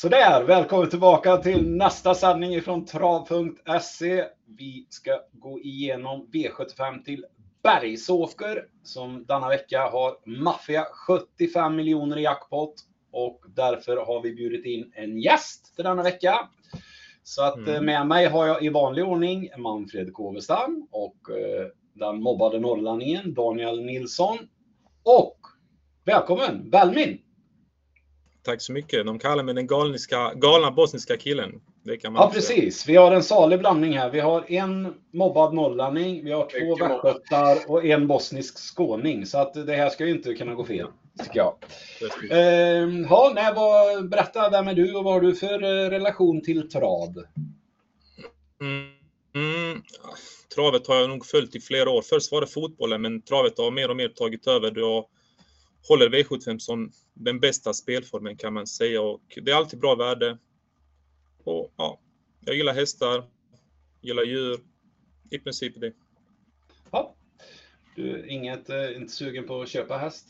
Sådär, välkommen tillbaka till nästa sändning från trav.se. Vi ska gå igenom V75 till Bergsåker som denna vecka har maffiga 75 miljoner i jackpot och därför har vi bjudit in en gäst till denna vecka. Så att mm. med mig har jag i vanlig ordning Manfred Kåvestam och eh, den mobbade norrlänningen Daniel Nilsson. Och välkommen Belmin! Tack så mycket. De kallar mig den galniska, galna bosniska killen. Det kan man ja, precis. Vi har en salig blandning här. Vi har en mobbad norrlänning, vi har två västgötar och en bosnisk skåning. Så att det här ska ju inte kunna gå fel, tycker jag. Eh, ja, nej, vad, berätta, vem är du och vad har du för eh, relation till trav? Mm, mm, travet har jag nog följt i flera år. Först var det fotbollen, men travet har mer och mer tagit över. Då håller V75 som den bästa spelformen kan man säga och det är alltid bra värde. Och, ja, jag gillar hästar, gillar djur, i princip det. Ja. Du inget, eh, inte sugen på att köpa häst?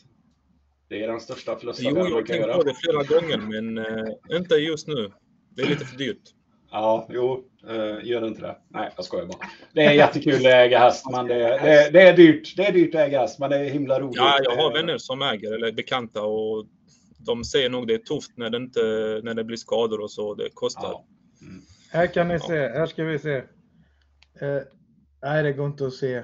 Det är den största förlusten man kan göra. Jo, jag har tänkt på det flera gånger, men äh, inte just nu. Det är lite för dyrt. Ja, jo, uh, gör inte det. Nej, jag skojar bara. Det är jättekul att äga häst, men det, det, det, är dyrt. Det är dyrt att äga häst, men det är himla roligt. Ja, jag har vänner som äger, eller bekanta, och de säger nog det är tufft när det, inte, när det blir skador och så. Det kostar. Ja. Mm. Här kan ni ja. se, här ska vi se. Eh, nej, det går inte att se.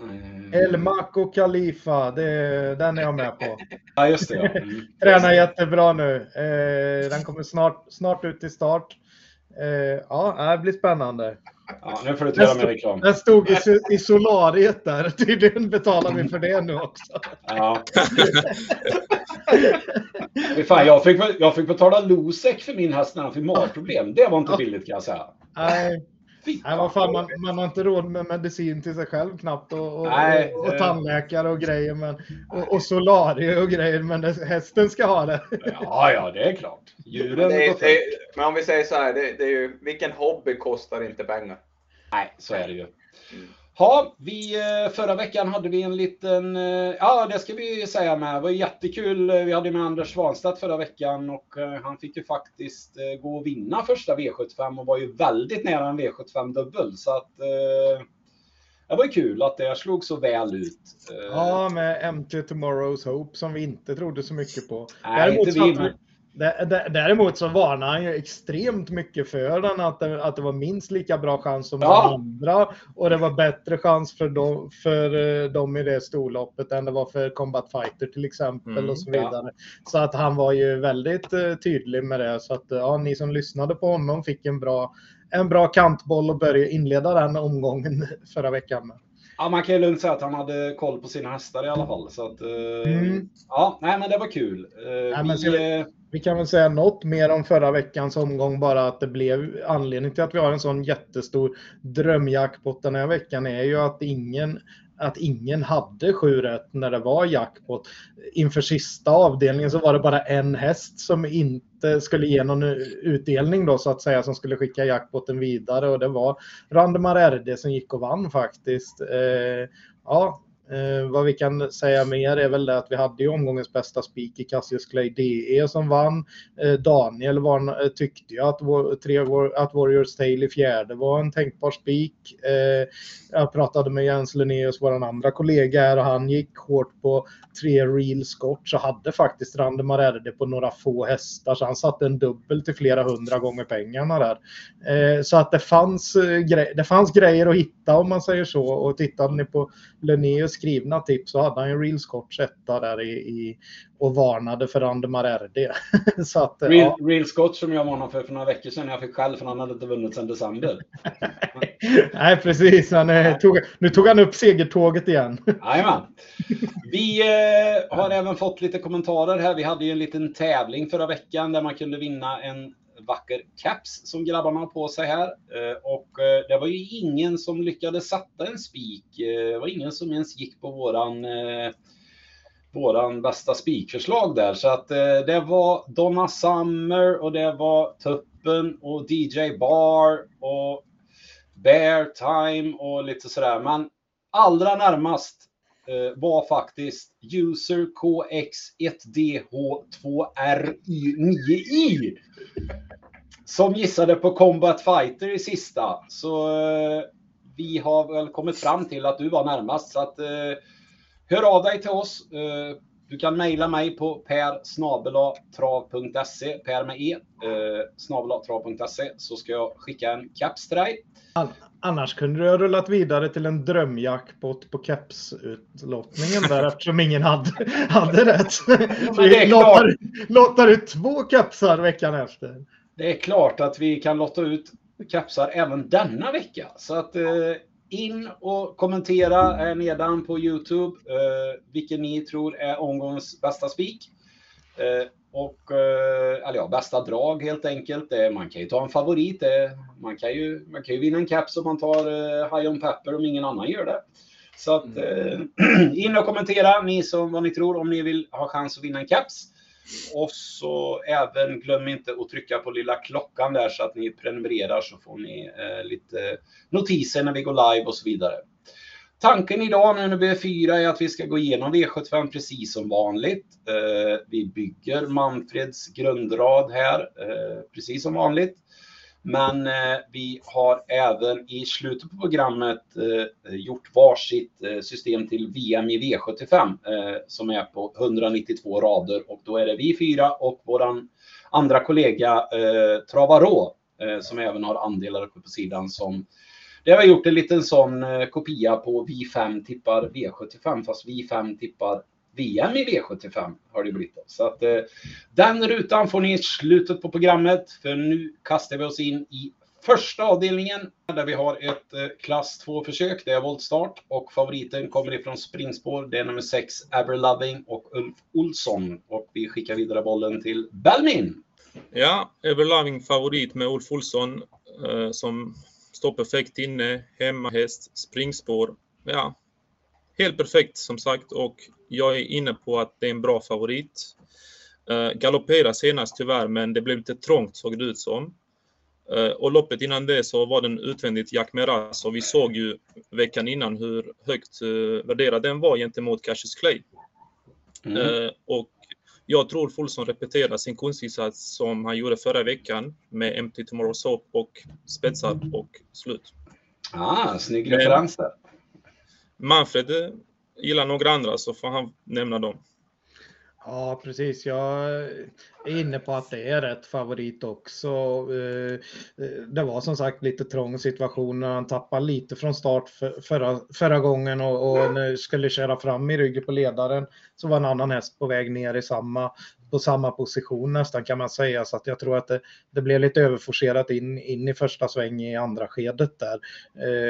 Mm. El Maco Khalifa, det, den är jag med på. Ja, just det. Ja. Mm. Tränar jättebra nu. Eh, den kommer snart, snart ut till start. Eh, ja, det blir spännande. Ja, nu får du göra mer reklam. Den stod i, i solariet där. Tydligen betalar vi för det nu också. Ja. Fan, jag, fick, jag fick betala Losec för min häst när han fick magproblem. Det var inte billigt kan jag säga. Nej. Nej, vad fan, man, man har inte råd med medicin till sig själv knappt och, och, Nej, och, och tandläkare och grejer men, och, och solarier och grejer men det, hästen ska ha det. Ja, ja, det är klart. Djuren det, det, Men om vi säger så här, det, det är ju, vilken hobby kostar inte pengar? Nej, så är det ju. Mm. Ja, vi, eh, förra veckan hade vi en liten, eh, ja det ska vi säga med, det var jättekul. Vi hade med Anders Svanstedt förra veckan och eh, han fick ju faktiskt gå och vinna första V75 och var ju väldigt nära en V75 dubbel. Så att det var ju kul att det slog så väl ut. Ja, med MT Tomorrow's Hope som vi inte trodde så mycket på. Nej, Däremot inte vi, men... Däremot så varnar han ju extremt mycket för den, att det, att det var minst lika bra chans som ja. de andra. Och det var bättre chans för dem, för eh, dem i det storloppet än det var för Combat Fighter till exempel mm, och så vidare. Ja. Så att han var ju väldigt uh, tydlig med det. Så att ja, ni som lyssnade på honom fick en bra, en bra kantboll och börja inleda den omgången förra veckan. Med. Ja, man kan ju lugnt säga att han hade koll på sina hästar i alla fall. Så att, mm. Ja, nej, men det var kul. Nej, vi, vi kan väl säga något mer om förra veckans omgång, bara att det blev anledning till att vi har en sån jättestor drömjackpot den här veckan är ju att ingen att ingen hade sju rätt när det var jackpot. Inför sista avdelningen så var det bara en häst som inte skulle ge någon utdelning då så att säga som skulle skicka jackpoten vidare och det var Randemar RD som gick och vann faktiskt. Eh, ja, Eh, vad vi kan säga mer är väl det att vi hade ju omgångens bästa spik i Cassius Clay DE som vann. Eh, Daniel var, eh, tyckte ju att, tre, att Warriors Tale i fjärde var en tänkbar spik. Eh, jag pratade med Jens Linnaeus, vår andra kollega här, och han gick hårt på tre real skott så hade faktiskt Randemar RD på några få hästar så han satte en dubbel till flera hundra gånger pengarna där. Eh, så att det fanns, eh, grej, det fanns grejer att hitta om man säger så och tittade ni på Linnaeus skrivna tips så hade han ju real Scotch etta där i, i, och varnade för Andemar RD. så att, real, ja. real Scotch som jag varnade för för några veckor sedan. Jag fick själv för han hade inte vunnit sedan december. Nej, precis. Han, eh, tog, nu tog han upp segertåget igen. Jajamän. Vi eh, har även fått lite kommentarer här. Vi hade ju en liten tävling förra veckan där man kunde vinna en vacker caps som grabbarna har på sig här. Eh, och eh, det var ju ingen som lyckades sätta en spik. Eh, det var ingen som ens gick på våran våran bästa spikförslag där. Så att det var Donna Summer och det var Tuppen och DJ Bar och Bear Time och lite sådär. Men allra närmast Eh, var faktiskt user KX1DH2RY9I. Som gissade på Combat Fighter i sista. Så eh, vi har väl kommit fram till att du var närmast. Så att, eh, hör av dig till oss. Eh, du kan mejla mig på persnabelatrav.se. per med e, eh, så ska jag skicka en caps till dig. Annars kunde du ha rullat vidare till en drömjackpot på kepsutlottningen där eftersom ingen hade, hade rätt. Ja, lottar, ut två kepsar veckan efter. Det är klart att vi kan lotta ut kepsar även denna vecka. Så att eh, in och kommentera nedan på Youtube eh, vilken ni tror är omgångens bästa spik. Eh, och, eh, eller ja, bästa drag helt enkelt. Eh, man kan ju ta en favorit. Eh, man, kan ju, man kan ju vinna en caps om man tar High on Pepper om ingen annan gör det. Så att, mm. in och kommentera ni som, vad ni tror om ni vill ha chans att vinna en caps. Och så även glöm inte att trycka på lilla klockan där så att ni prenumererar så får ni eh, lite notiser när vi går live och så vidare. Tanken idag nu när vi är fyra är att vi ska gå igenom V75 precis som vanligt. Eh, vi bygger Manfreds grundrad här eh, precis som vanligt. Men eh, vi har även i slutet på programmet eh, gjort varsitt eh, system till VM i V75 eh, som är på 192 rader och då är det vi fyra och våran andra kollega Travarå som även har andelar uppe på sidan som det har gjort en liten sån eh, kopia på vi 5 tippar V75 fast vi 5 tippar VM i V75 har det blivit. Så att eh, den rutan får ni i slutet på programmet. För nu kastar vi oss in i första avdelningen där vi har ett eh, klass 2-försök. Det är voltstart och favoriten kommer ifrån springspår. Det är nummer 6 Aberloving och Ulf Olsson. Och vi skickar vidare bollen till Belmin. Ja, Everloving favorit med Ulf Olsson eh, som står perfekt inne, hemmahäst, springspår. Ja, helt perfekt som sagt och jag är inne på att det är en bra favorit. Uh, galopperade senast tyvärr, men det blev lite trångt såg det ut som. Uh, och loppet innan det så var den utvändigt Jack Meras och vi såg ju veckan innan hur högt uh, värderad den var gentemot Cassius Clay. Mm. Uh, och jag tror Fulson repeterar sin konstinsats som han gjorde förra veckan med Empty Tomorrow Soap och spetsar och slut. Ah, snygg referens där. Manfred gillar några andra så får han nämna dem. Ja, precis. Jag är inne på att det är rätt favorit också. Eh, eh, det var som sagt lite trång situation när han tappade lite från start förra, förra gången och, och skulle köra fram i ryggen på ledaren så var en annan häst på väg ner i samma på samma position nästan kan man säga. Så att jag tror att det, det blev lite överforcerat in, in i första sväng i andra skedet där.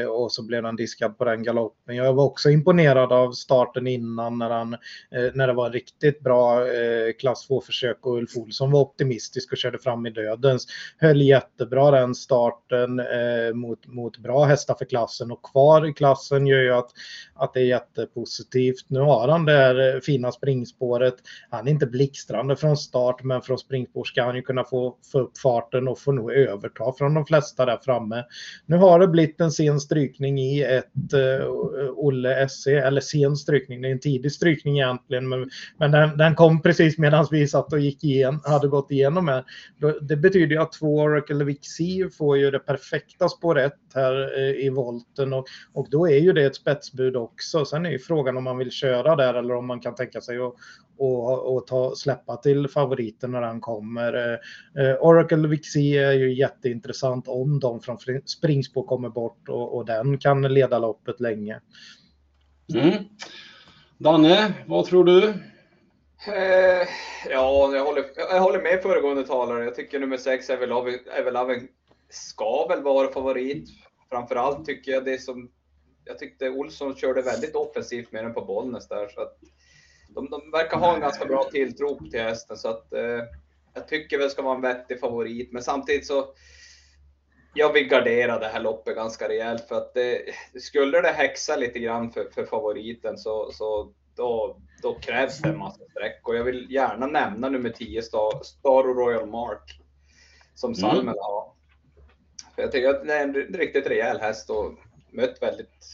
Eh, och så blev han diskad på den galoppen. Jag var också imponerad av starten innan när, han, eh, när det var riktigt bra eh, klass 2-försök och Ulf Olsson var optimistisk och körde fram i dödens. Höll jättebra den starten eh, mot, mot bra hästar för klassen och kvar i klassen gör ju att, att det är jättepositivt. Nu har han det här eh, fina springspåret. Han är inte blixtrande fortfarande från start, men från springspår ska han ju kunna få, få upp farten och få nog överta från de flesta där framme. Nu har det blivit en sen strykning i ett uh, Olle SC, eller sen strykning, det är en tidig strykning egentligen, men, men den, den kom precis medan vi satt och gick igen, hade gått igenom här. Det betyder ju att två Oracle Vixie får ju det perfekta spår 1 här uh, i volten och, och då är ju det ett spetsbud också. Sen är ju frågan om man vill köra där eller om man kan tänka sig att och, och ta, släppa till favoriten när han kommer. Eh, eh, Oracle Vixie är ju jätteintressant om de från springspår kommer bort och, och den kan leda loppet länge. Mm. Danne, vad tror du? Eh, ja, jag håller, jag håller med föregående talare. Jag tycker nummer 6, Everloving, ska väl vara favorit. Framförallt tycker jag det som jag tyckte Olsson körde väldigt offensivt med den på Bollnäs där. Så att de, de verkar ha en ganska bra tilltro till hästen så att eh, jag tycker väl ska vara en vettig favorit. Men samtidigt så jag vill gardera det här loppet ganska rejält för att det, skulle det häxa lite grann för, för favoriten så, så då, då krävs det en massa streck och jag vill gärna nämna nummer 10 Star, Star Royal Mark som. Salmen mm. har. För jag tycker att det är en riktigt rejäl häst och mött väldigt,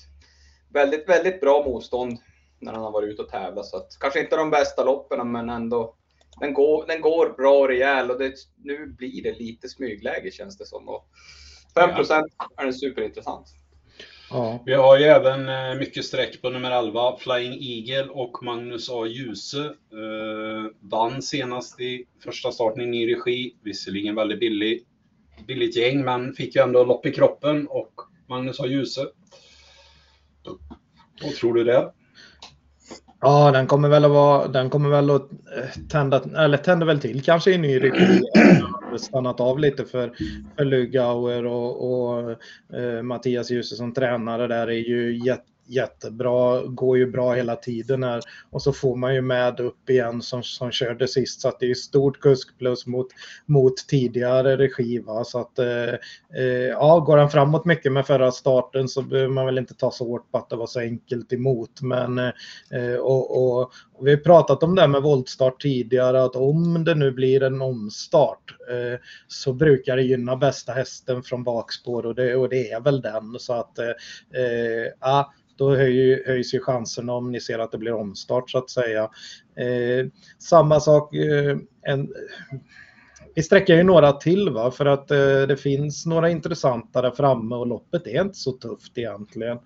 väldigt, väldigt bra motstånd när han har varit ute och tävlat. Så att, kanske inte de bästa loppen, men ändå. Den går, den går bra och rejäl och det, nu blir det lite smygläge känns det som. Och 5% är den superintressant. Ja. Vi har ju även eh, mycket streck på nummer 11, Flying Eagle och Magnus A. Djuse. Eh, vann senast i första starten i ny regi, visserligen väldigt billig, billigt gäng, men fick ju ändå lopp i kroppen och Magnus A. Djuse. Vad tror du det? Ja, den kommer väl att vara, den kommer väl att eh, tända, eller tänder väl till kanske i ny regi. stannat av lite för, för Lugauer och, och eh, Mattias Djuse som tränare där är ju jätte jättebra, går ju bra hela tiden här. Och så får man ju med upp igen som, som körde sist. Så att det är stort kusk plus mot, mot tidigare regi. Va? Så att eh, eh, ja, går han framåt mycket med förra starten så behöver man väl inte ta så hårt på att det var så enkelt emot. Men eh, och, och, och, vi har pratat om det här med voltstart tidigare att om det nu blir en omstart eh, så brukar det gynna bästa hästen från bakspår och det, och det är väl den. Så att eh, eh ja, då höjs ju chansen om ni ser att det blir omstart så att säga. Eh, samma sak, eh, en, vi sträcker ju några till va, för att eh, det finns några intressanta där framme och loppet är inte så tufft egentligen.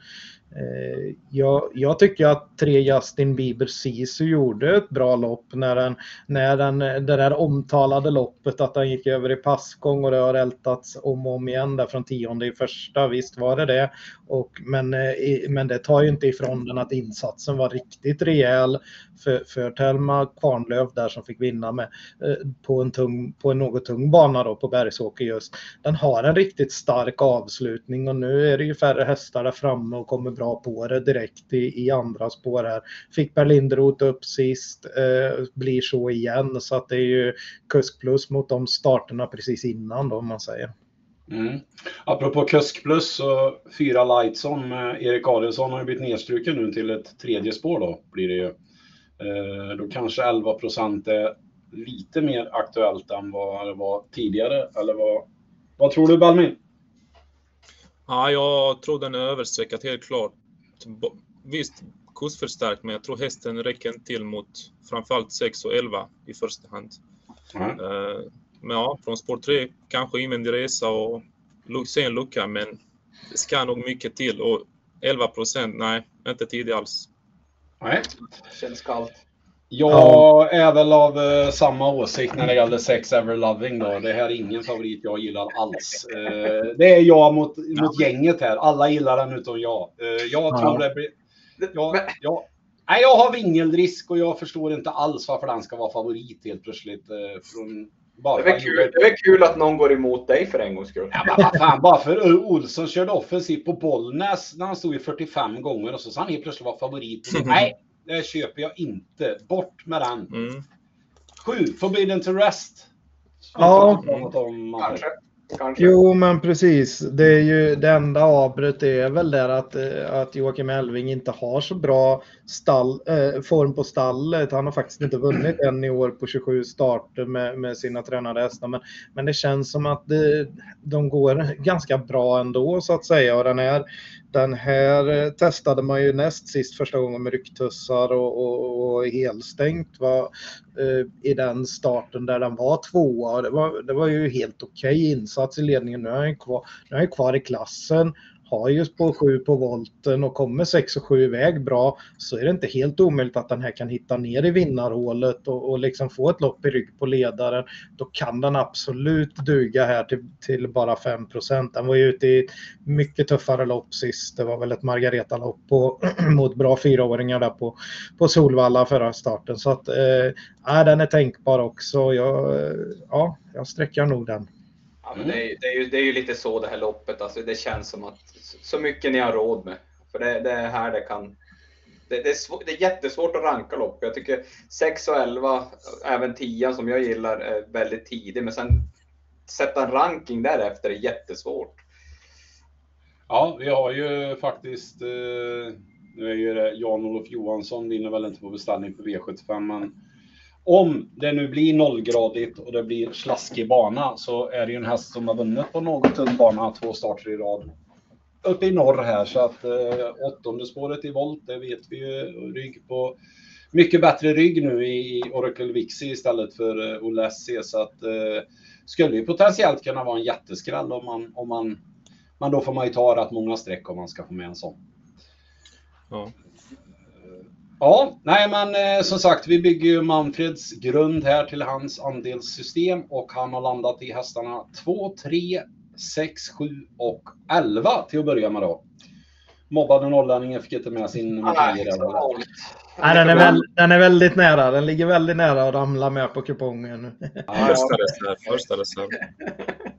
Eh, jag, jag, tycker att tre Justin Bieber Sisu gjorde ett bra lopp när, den, när den, det där omtalade loppet att han gick över i passgång och det har ältats om och om igen där från tionde i första. Visst var det det. Och, men, eh, men det tar ju inte ifrån den att insatsen var riktigt rejäl för, för Thelma Kvarnlöv där som fick vinna med, eh, på, en tung, på en något tung bana då på Bergsåker just. Den har en riktigt stark avslutning och nu är det ju färre hästar där framme och kommer bra på det direkt i, i andra spår här. Fick Per Linderoth upp sist, eh, blir så igen så att det är ju kusk plus mot de starterna precis innan då om man säger. Mm. Apropå kusk plus så fyra Lightson med eh, Erik Adielsson har ju blivit nedstruken nu till ett tredje spår då blir det ju. Eh, då kanske 11 procent är lite mer aktuellt än vad det var tidigare. Eller vad, vad tror du Balmin? Ja, jag tror den är överstreckad helt klart. Visst, kursförstärkt, men jag tror hästen räcker inte till mot framförallt 6 och 11 i första hand. Mm. Men ja, från spår 3 kanske invändig resa och sen lucka, men det ska nog mycket till. Och 11 procent, nej, inte tidigt alls. Nej. Känns kallt. Jag är väl av uh, samma åsikt när det gäller Sex Ever Loving då. Det här är ingen favorit jag gillar alls. Uh, det är jag mot, mot gänget här. Alla gillar den utom jag. Uh, jag ja. tror det blir... Jag, jag, nej, jag har vingelrisk och jag förstår inte alls varför den ska vara favorit helt plötsligt. Från, bara det, är kul, det är kul att någon går emot dig för en gångs skull. Ja, men vad fan, bara för Olsson körde offensivt på Bollnäs när han stod i 45 gånger och så sa han helt plötsligt var favorit. Nej, det köper jag inte. Bort med den. Mm. Sju, Forbidden to Rest. Ja, kanske. Kanske. Jo, men precis. Det, är ju, det enda avbrott är väl där att, eh, att Joakim Elving inte har så bra stall, eh, form på stallet. Han har faktiskt inte vunnit än i år på 27 starter med, med sina tränade hästar. Men, men det känns som att det, de går ganska bra ändå så att säga. Och den här, den här eh, testade man ju näst sist första gången med rycktussar och, och, och helstängt va, eh, i den starten där den var tvåa. Det var, det var ju helt okej okay insats i ledningen. Nu är han kvar, nu är han kvar i klassen har just på 7 på volten och kommer 6 och 7 iväg bra så är det inte helt omöjligt att den här kan hitta ner i vinnarhålet och, och liksom få ett lopp i rygg på ledaren. Då kan den absolut duga här till, till bara 5% Den var ju ute i mycket tuffare lopp sist. Det var väl ett Margareta-lopp mot bra fyraåringar där på, på Solvalla förra starten. Så att eh, den är tänkbar också. Jag, eh, ja, jag sträcker nog den. Ja, men det, är, det, är ju, det är ju lite så det här loppet, alltså, det känns som att så mycket ni har råd med. För det, det är här det kan... Det, det, är svår, det är jättesvårt att ranka lopp. Jag tycker 6 och 11, även 10 som jag gillar, är väldigt tidig. Men sen sätta en ranking därefter är jättesvårt. Ja, vi har ju faktiskt... Eh, nu är ju det Jan-Olof Johansson vinner väl inte på beställning på V75, men om det nu blir nollgradigt och det blir slaskig bana så är det ju en häst som har vunnit på något tunn bana två starter i rad. uppe i norr här så att eh, åttonde spåret i volt, det vet vi ju. Rygg på mycket bättre rygg nu i Oracle Vixie istället för eh, Olle SC så att eh, skulle ju potentiellt kunna vara en jätteskräll om man, om man, men då får man ju ta rätt många streck om man ska få med en sån. Ja. Ja, nej men eh, som sagt, vi bygger ju Manfreds grund här till hans andelssystem och han har landat i hästarna 2, 3, 6, 7 och 11 till att börja med då. Mobbade norrlänningen fick inte med sin Nej, den, är väl, den är väldigt nära. Den ligger väldigt nära att ramla med på kupongen. Ja, Första reserv, första reserv.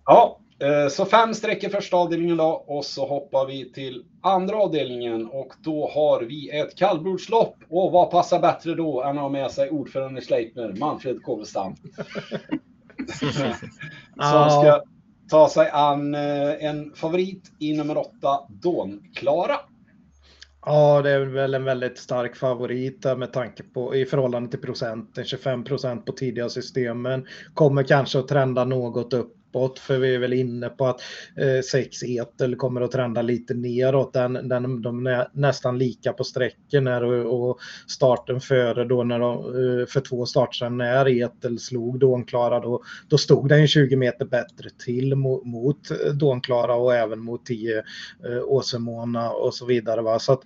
Ja, så fem streck i första avdelningen då och så hoppar vi till andra avdelningen och då har vi ett kallblodslopp. Och vad passar bättre då än att ha med sig ordförande Sleipner, Manfred Kåvestam. Som ska ta sig an eh, en favorit i nummer åtta, Dawn-Klara. Ja, det är väl en väldigt stark favorit med tanke på i förhållande till procenten. 25 procent på tidiga systemen. Kommer kanske att trenda något uppåt för vi är väl inne på att eh, 6 etel kommer att trenda lite neråt. Den, den, de är nästan lika på sträcken här och, och starten före då när de, eh, för två start sedan när etel slog Dånklara då, då stod den 20 meter bättre till mot, mot Dånklara och även mot 10 eh, Åsemona och så vidare. Va? Så att,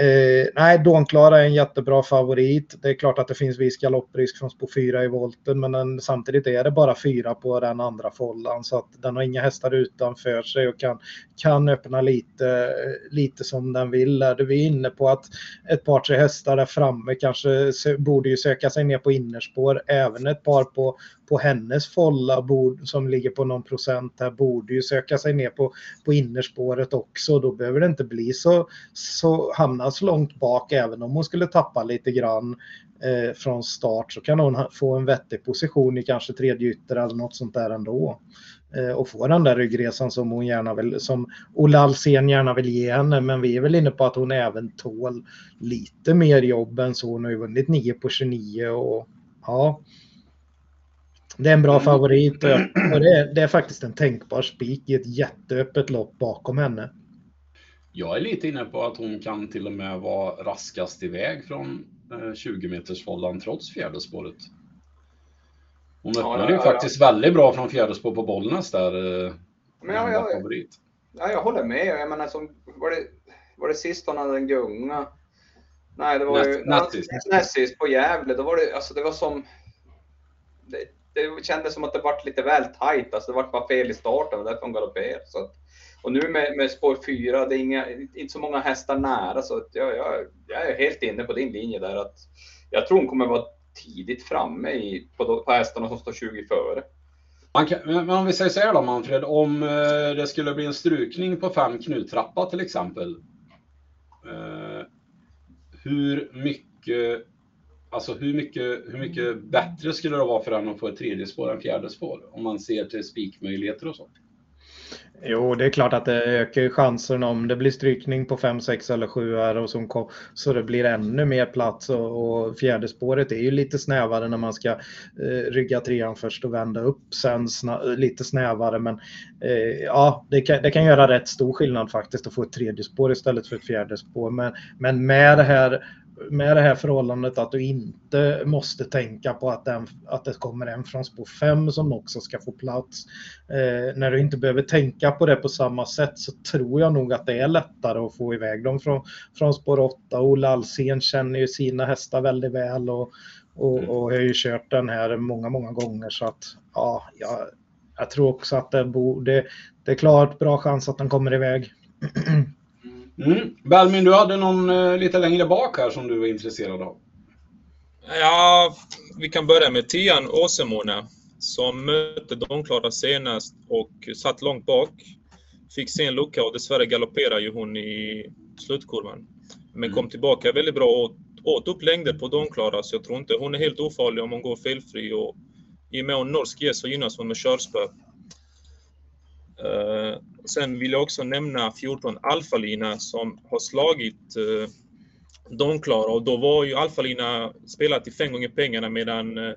eh, nej, Dånklara är en jättebra favorit. Det är klart att det finns viss galopprisk från spår 4 i volten, men den, samtidigt är det bara fyra på den andra nollan så att den har inga hästar utanför sig och kan, kan öppna lite, lite som den vill. Där vi är inne på att ett par, tre hästar där framme kanske borde ju söka sig ner på innerspår. Även ett par på, på hennes folla bord, som ligger på någon procent här borde ju söka sig ner på, på innerspåret också. Då behöver det inte bli så, så hamna så långt bak även om hon skulle tappa lite grann eh, från start så kan hon få en vettig position i kanske tredje ytter eller något sånt där ändå. Eh, och få den där ryggresan som hon gärna vill, som Olle Alsen gärna vill ge henne. Men vi är väl inne på att hon även tål lite mer jobb än så. Hon har ju vunnit 9 på 29 och ja. Det är en bra favorit och det är, det är faktiskt en tänkbar spik i ett jätteöppet lopp bakom henne. Jag är lite inne på att hon kan till och med vara raskast iväg från 20 meters follan trots fjärde spåret. Hon Ja, öppnade ja, ju ja. faktiskt väldigt bra från fjärde spår på Bollnäs där. Eh, Men ja, med ja, ja. favorit. Ja, jag håller med. Jag menar, som, var, det, var det sist hon hade en gunga? Nej, det var ju Näst- näst sist. näst sist på Gävle. Då var det, alltså, det var som... Det, det kändes som att det vart lite väl tajt. Alltså, det vart bara fel i starten och därför hon galopperade. Och nu med, med spår 4, det är inga, inte så många hästar nära. Så att jag, jag, jag är helt inne på din linje där. att Jag tror hon kommer vara tidigt framme i, på, på hästarna som står 20 före. Man kan, men om vi säger så här då Manfred, om eh, det skulle bli en strukning på fem knuttrappa till exempel. Eh, hur mycket, alltså hur mycket, hur mycket bättre skulle det vara för den att få ett tredje spår än fjärde spår? Om man ser till spikmöjligheter och så. Jo, det är klart att det ökar chansen om det blir strykning på 5, 6 eller 7 och som kom, så det blir ännu mer plats och, och fjärde spåret är ju lite snävare när man ska eh, rygga trean först och vända upp sen sna, lite snävare men eh, ja, det kan, det kan göra rätt stor skillnad faktiskt att få ett tredje spår istället för ett fjärde spår men, men med det här med det här förhållandet att du inte måste tänka på att, den, att det kommer en från spår 5 som också ska få plats. Eh, när du inte behöver tänka på det på samma sätt så tror jag nog att det är lättare att få iväg dem från, från spår 8. Olle Alsen känner ju sina hästar väldigt väl och, och, Mm. och har ju kört den här många, många gånger så att ja, jag, jag tror också att det borde, det är klart bra chans att den kommer iväg. Mm. Belmin, du hade någon eh, lite längre bak här som du var intresserad av. Ja, vi kan börja med tian Åsemona som mötte Domklara senast och satt långt bak. Fick se en lucka och dessvärre galopperade ju hon i slutkurvan. Men kom tillbaka väldigt bra och åt upp längder på Domklara så jag tror inte hon är helt ofarlig om hon går felfri och i och med hon norsk gäst så gynnas hon med körspö. Eh, sen vill jag också nämna 14 Alfalina som har slagit eh, Donklara och då var ju Alfalina spelat till fem gånger pengarna medan eh,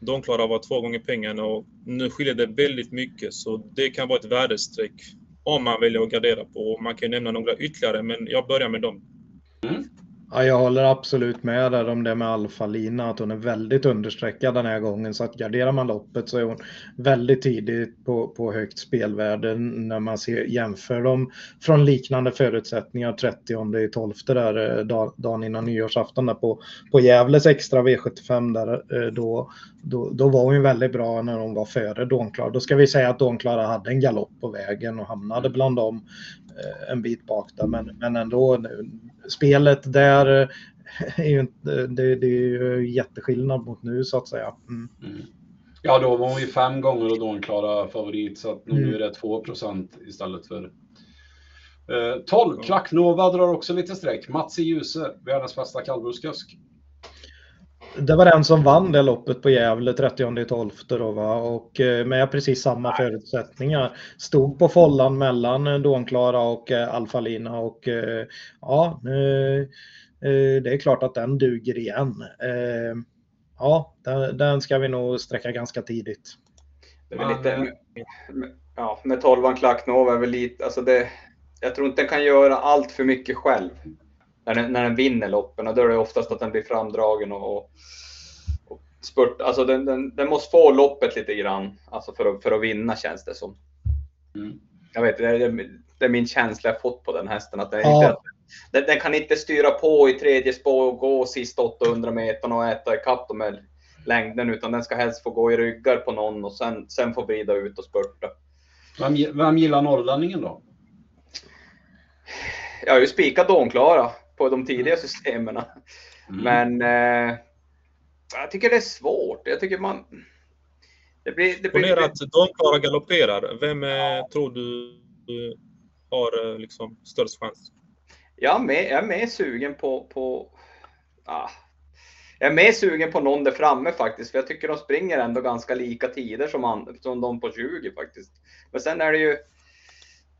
Donklara var två gånger pengarna och nu skiljer det väldigt mycket så det kan vara ett värdestreck om man väljer att gardera på. Man kan nämna några ytterligare, men jag börjar med dem. Mm. Ja, jag håller absolut med där om det med Alfa-Lina, att hon är väldigt understreckad den här gången. Så att garderar man loppet så är hon väldigt tidigt på, på högt spelvärde när man ser, jämför dem från liknande förutsättningar 30 i 12 där eh, dag, dagen innan nyårsafton där på, på Gävles extra V75 där eh, då, då, då var hon ju väldigt bra när hon var före Dånklara. Då ska vi säga att Dånklara hade en galopp på vägen och hamnade bland dem en bit bak där. Men, men ändå, spelet där eh, är ju inte, det, det är ju jätteskillnad mot nu så att säga. Mm. Mm. Ja, då var hon ju fem gånger och då en klara favorit så att nu mm. är det 2% istället för eh, 12. Klacknova drar också lite streck. Mats i Ljuse, världens bästa kallblodskusk. Det var den som vann det loppet på Gävle 30 12 då va och eh, med precis samma förutsättningar. Stod på follan mellan Dånklara och eh, Alfalina och eh, ja, det är klart att den duger igen. Ja, den ska vi nog sträcka ganska tidigt. Det är väl lite, ja, med 12 Klacknova är väl lite, alltså det, jag tror inte den kan göra allt för mycket själv när den, när den vinner loppen. Och då är det oftast att den blir framdragen och, och spurt. Alltså den, den, den, måste få loppet lite grann alltså för, att, för att vinna känns det som. Mm. Jag vet, det är, det är min känsla jag fått på den hästen. Att den, ja. inte, den, den, kan inte styra på i tredje spår och gå sista 800 meter och äta ikapp dem med längden utan den ska helst få gå i ryggar på någon och sen, sen få vrida ut och spurta. Vem, vem gillar norrlänningen då? Jag har ju spikat Dånklara på de tidiga systemen. Mm. Men eh, jag tycker det är svårt. Jag tycker man... Det blir, det blir Ponera att de bara galopperar. Vem ja. tror du har eh, liksom störst chans? Jag är, med, jag är mer sugen på... på ah, jag är mer sugen på någon där framme faktiskt, för jag tycker de springer ändå ganska lika tider som, an, som de på 20 faktiskt. Men sen är det ju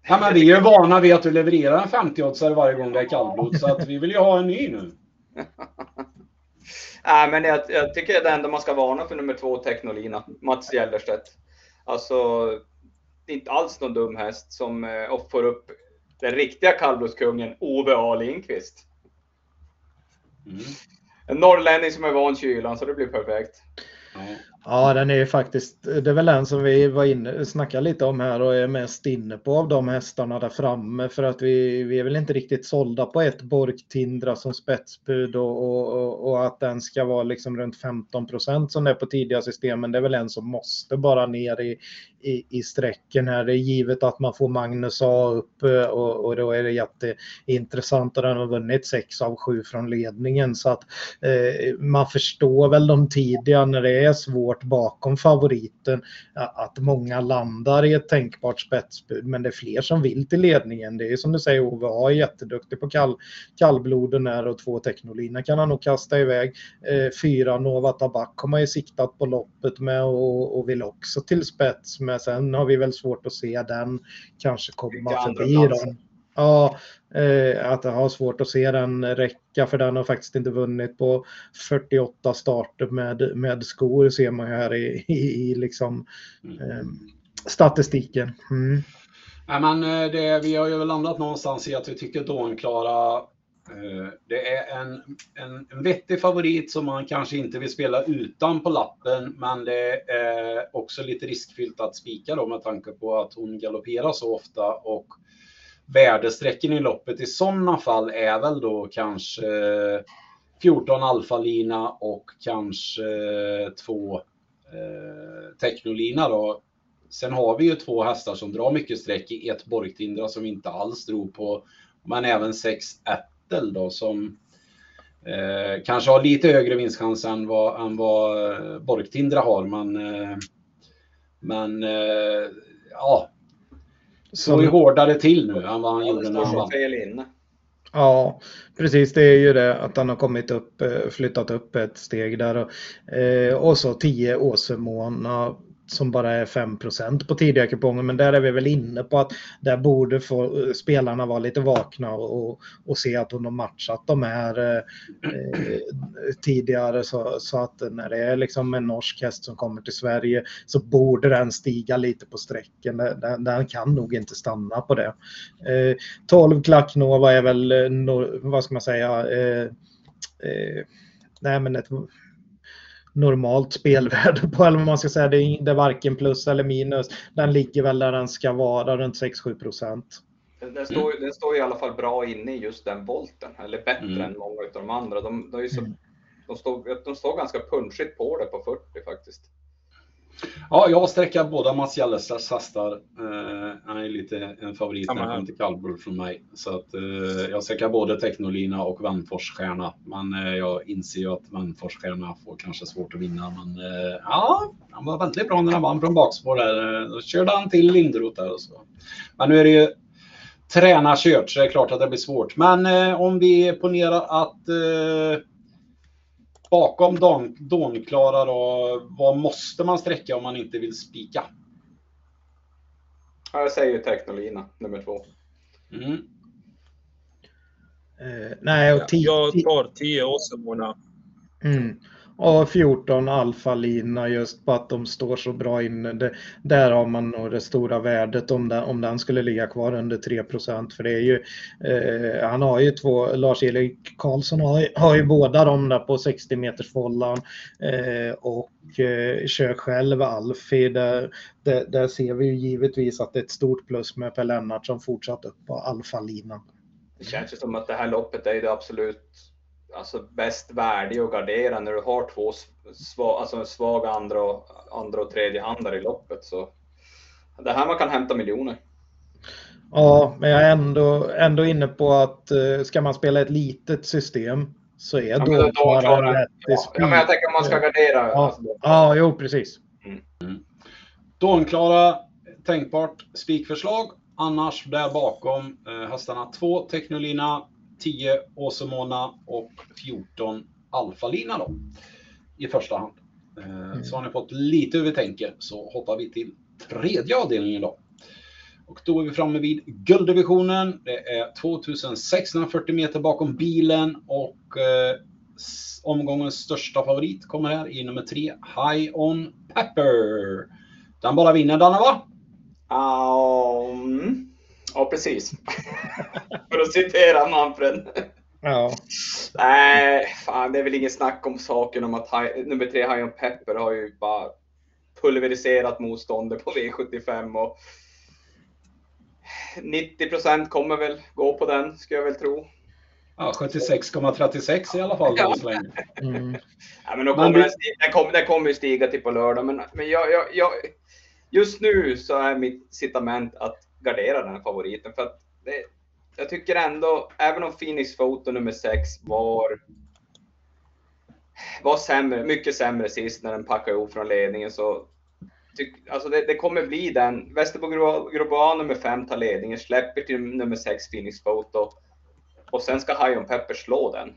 Ja, men vi är vana vid att du levererar en 50-åtsare varje gång det är kallblod, så att vi vill ju ha en ny nu. Nej, men jag, jag tycker det enda man ska varna för nummer två, Technolina, Mats Gellerstedt. Alltså, inte alls någon dum häst som eh, får upp den riktiga kallblodskungen Ove A. Lindqvist. Mm. En norrlänning som är van kylan, så det blir perfekt. Ja, den är ju faktiskt, det är väl den som vi var inne, snackade lite om här och är mest inne på av de hästarna där framme för att vi, vi är väl inte riktigt sålda på ett Borg-Tindra som spetsbud och, och, och, att den ska vara liksom runt 15 procent som det är på tidiga systemen. Det är väl en som måste bara ner i, i, i sträcken här. Det är givet att man får Magnus A upp eh, och, och då är det jätteintressant och den har vunnit 6 av 7 från ledningen så att eh, man förstår väl de tidiga när det är svårt bakom favoriten att många landar i ett tänkbart spetsbud men det är fler som vill till ledningen. Det är som du säger Ove A är jätteduktig på kall, kallbloden här och två Technolina kan han nog kasta iväg. Eh, fyra Nova Tabak har man ju siktat på loppet med och, och vill också till spets med men sen har vi väl svårt att se den kanske komma förbi dem. Ja, eh, att jag har svårt att se den räcka för den har faktiskt inte vunnit på 48 starter med, med skor ser man ju här i, i, i liksom, eh, statistiken. Mm. Ja, men eh, det, vi har ju landat någonstans i att vi tycker Dånklara Eh, det är en, en, en vettig favorit som man kanske inte vill spela utan på lappen, men det är också lite riskfyllt att spika då med tanke på att hon galopperar så ofta och värdesträcken i loppet i sådana fall är väl då kanske eh, 14 alfalina och kanske eh, två eh, technolina då. Sen har vi ju två hästar som drar mycket streck i ett Borgtindra som inte alls drog på, men även sex ättel då som eh, kanske har lite högre vinstchans än vad, än vad eh, Borgtindra har. Men, eh, men eh, ja, så är hårdare till nu än vad han ja, gjorde när han vann. Ja, precis. Det är ju det att han har kommit upp, eh, flyttat upp ett steg där. Och, eh, och så 10 Åsemåna som bara är 5% på tidiga kuponger. Men där är vi väl inne på att där borde få, eh, spelarna vara lite vakna och, och se att de har matchat de här eh, eh, tidigare så, så, att när det är liksom en norsk häst som kommer till Sverige så borde den stiga lite på sträcken. Den, den kan nog inte stanna på det. Eh, 12 Klacknova är väl, eh, vad ska man säga, eh, eh, nej men ett normalt spelvärde på, eller vad man ska säga. Det är, det är varken plus eller minus. Den ligger väl där den ska vara, runt 6-7 procent. Den står, mm. den står i alla fall bra inne i just den volten, eller bättre mm. än många av de andra. De, de, är så, mm. de, står, de står ganska punchigt på det på 40 faktiskt. Ja, jag sträckar båda Mats Jallestars hästar. Eh, han är lite en favorit när han till kallblod från mig. Så att, eh, jag sträckar både Technolina och Vannforsstjärna. Men eh, jag inser ju att Vannforsstjärna får kanske svårt att vinna. Men eh, ja, han var väldigt bra när han vann från bakspår där. Då körde han till Linderoth där och så. Men nu är det ju tränarkört så det är klart att det blir svårt. Men eh, om vi ponerar att bakom Dånklara då, vad måste man sträcka om man inte vill spika? jag säger Technolina, nummer två. Mm. Eh, nej, och tio, jag tar 10 Åsemona. Mm och 14 alfalina just på att de står så bra inne. Det, där har man nog det stora värdet om den, om den skulle ligga kvar under 3 För det är ju, eh, han har ju två, Lars-Erik Karlsson har, har ju båda de där på 60 meters follan eh, och eh, kör själv Alfie. Där, där, där, ser vi ju givetvis att det är ett stort plus med Per Lennart som fortsatt upp på alfalinan. Det känns ju som att det här loppet är det absolut alltså bäst värde att gardera när du har två svag, alltså en svag andra och, andra och tredje handare i loppet. Så det här man kan hämta miljoner. Ja, men jag är ändå, ändå inne på att uh, ska man spela ett litet system så är ja, då, då bara rätt ja. ja, men jag tänker om man ska gardera. Ja, alltså. ja jo precis. Mm. Mm. Dånklara, tänkbart spikförslag. Annars där bakom eh, hästarna 2 Technolina, 10 Åsemona och 14 Alfalina då i första hand. Eh, mm. Så har ni fått lite hur vi tänker så hoppar vi till tredje avdelningen då. Och då är vi framme vid gulddivisionen. Det är 2640 meter bakom bilen och eh, omgångens största favorit kommer här i nummer tre, High On Pepper. Den bara vinner Danne va? Um, Ja, precis. För att citera Manfred. Ja. Nej, fan, det är väl ingen snack om saken om att high, nummer tre, High on Pepper, har ju bara pulveriserat motståndet på V75 och 90 procent kommer väl gå på den, ska jag väl tro. Ja, 76,36 i alla fall. Ja. Så länge. Mm. ja, men då kommer men den, den, kommer, den kommer ju stiga till på lördag, men, men jag, jag, jag, just nu så är mitt incitament att gardera den här favoriten. För att det, jag tycker ändå, även om Phoenix Photo nummer 6 var var sämre, mycket sämre sist när den packade ihop från ledningen så tyck, alltså det, det, kommer bli den. Västerbo Global nummer 5 tar ledningen, släpper till nummer 6 Phoenix Photo och sen ska High on Pepper slå den.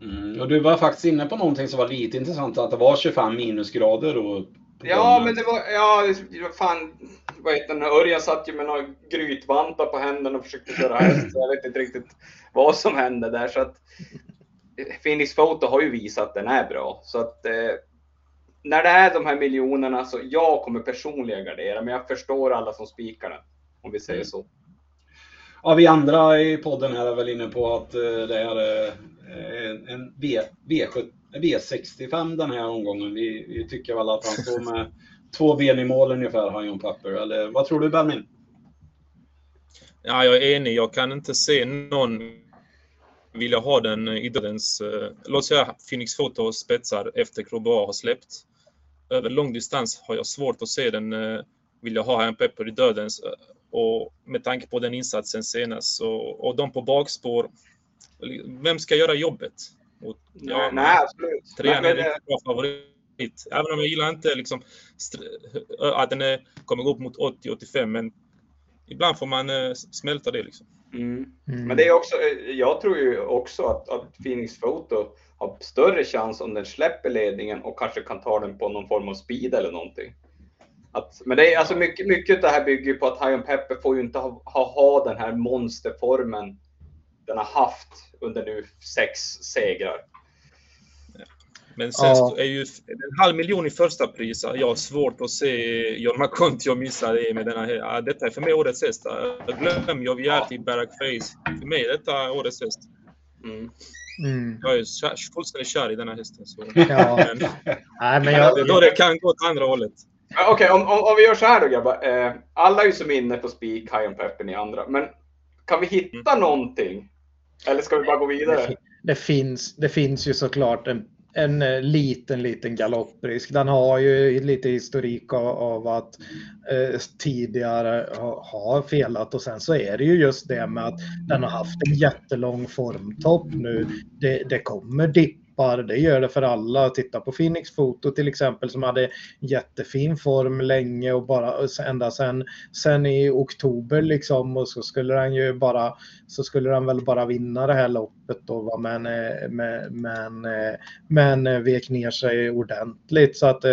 Mm, och du var faktiskt inne på någonting som var lite intressant, att det var 25 minusgrader och Ja, men det var, ja, fan, vad heter den, Örjan satt ju med några grytvantar på händerna och försökte köra häst, så jag vet inte riktigt vad som hände där. Så att, Phoenix Photo har ju visat att den är bra. Så att, eh, när det är de här miljonerna så jag kommer personligen gardera, men jag förstår alla som spikar den. Om vi säger mm. så. Ja, vi andra i podden här är väl inne på att eh, det är eh, en v, V70 V65 den här omgången. Vi, vi tycker väl att han står med två ben i mål ungefär, har John Pepper. Eller vad tror du Belmin? Ja, jag är enig. Jag kan inte se någon vilja ha den i dödens... Eh, låt säga Phoenix Photo spetsar efter Crobois har släppt. Över lång distans har jag svårt att se den eh, vilja ha en Pepper i dödens. Eh, och med tanke på den insatsen senast och, och de på bakspår. Vem ska göra jobbet? Och, ja, nej, absolut. Trean är en riktigt bra favorit. Även om jag gillar inte liksom, att den är, kommer gå upp mot 80-85, men ibland får man uh, smälta det. Liksom. Mm. Mm. Men det är också, jag tror ju också att, att Phoenix Photo har större chans om den släpper ledningen och kanske kan ta den på någon form av speed eller någonting. Att, men det är alltså mycket, mycket av det här bygger på att High on Pepper får ju inte ha, ha, ha den här monsterformen den har haft under nu sex segrar. Men sen Ja. är ju en halv miljon i första pris. Jag har svårt att se Jorma Kontio missa det med denna. Ja, detta är för mig årets häst. Jag glömmer Joviality, Barack Face. För mig är detta årets häst. Mm. Mm. Jag är kär, fullständigt kär i denna hästen. Så. Ja. Men, Nej, men det jag, då det kan gå åt andra hållet. Okej, om, om, om vi gör så här då grabbar. Eh, alla är ju som inne på spik, High on Pepper, i andra. Men kan vi hitta någonting? Eller ska vi bara gå vidare? det, finns, det finns ju såklart en, en eh, liten, liten galopprisk. Den har ju lite historik av, av att eh, tidigare ha, ha felat och sen så är det ju just det med att den har haft en jättelång formtopp nu. Det, det kommer toppar. det gör det för alla. Titta på Phoenix Foto till exempel som hade jättefin form länge och bara ända sen, sen i oktober liksom och så skulle den ju bara så skulle den väl bara vinna det här loppet då va? men, eh, men, men, eh, men eh, vek ner sig ordentligt så att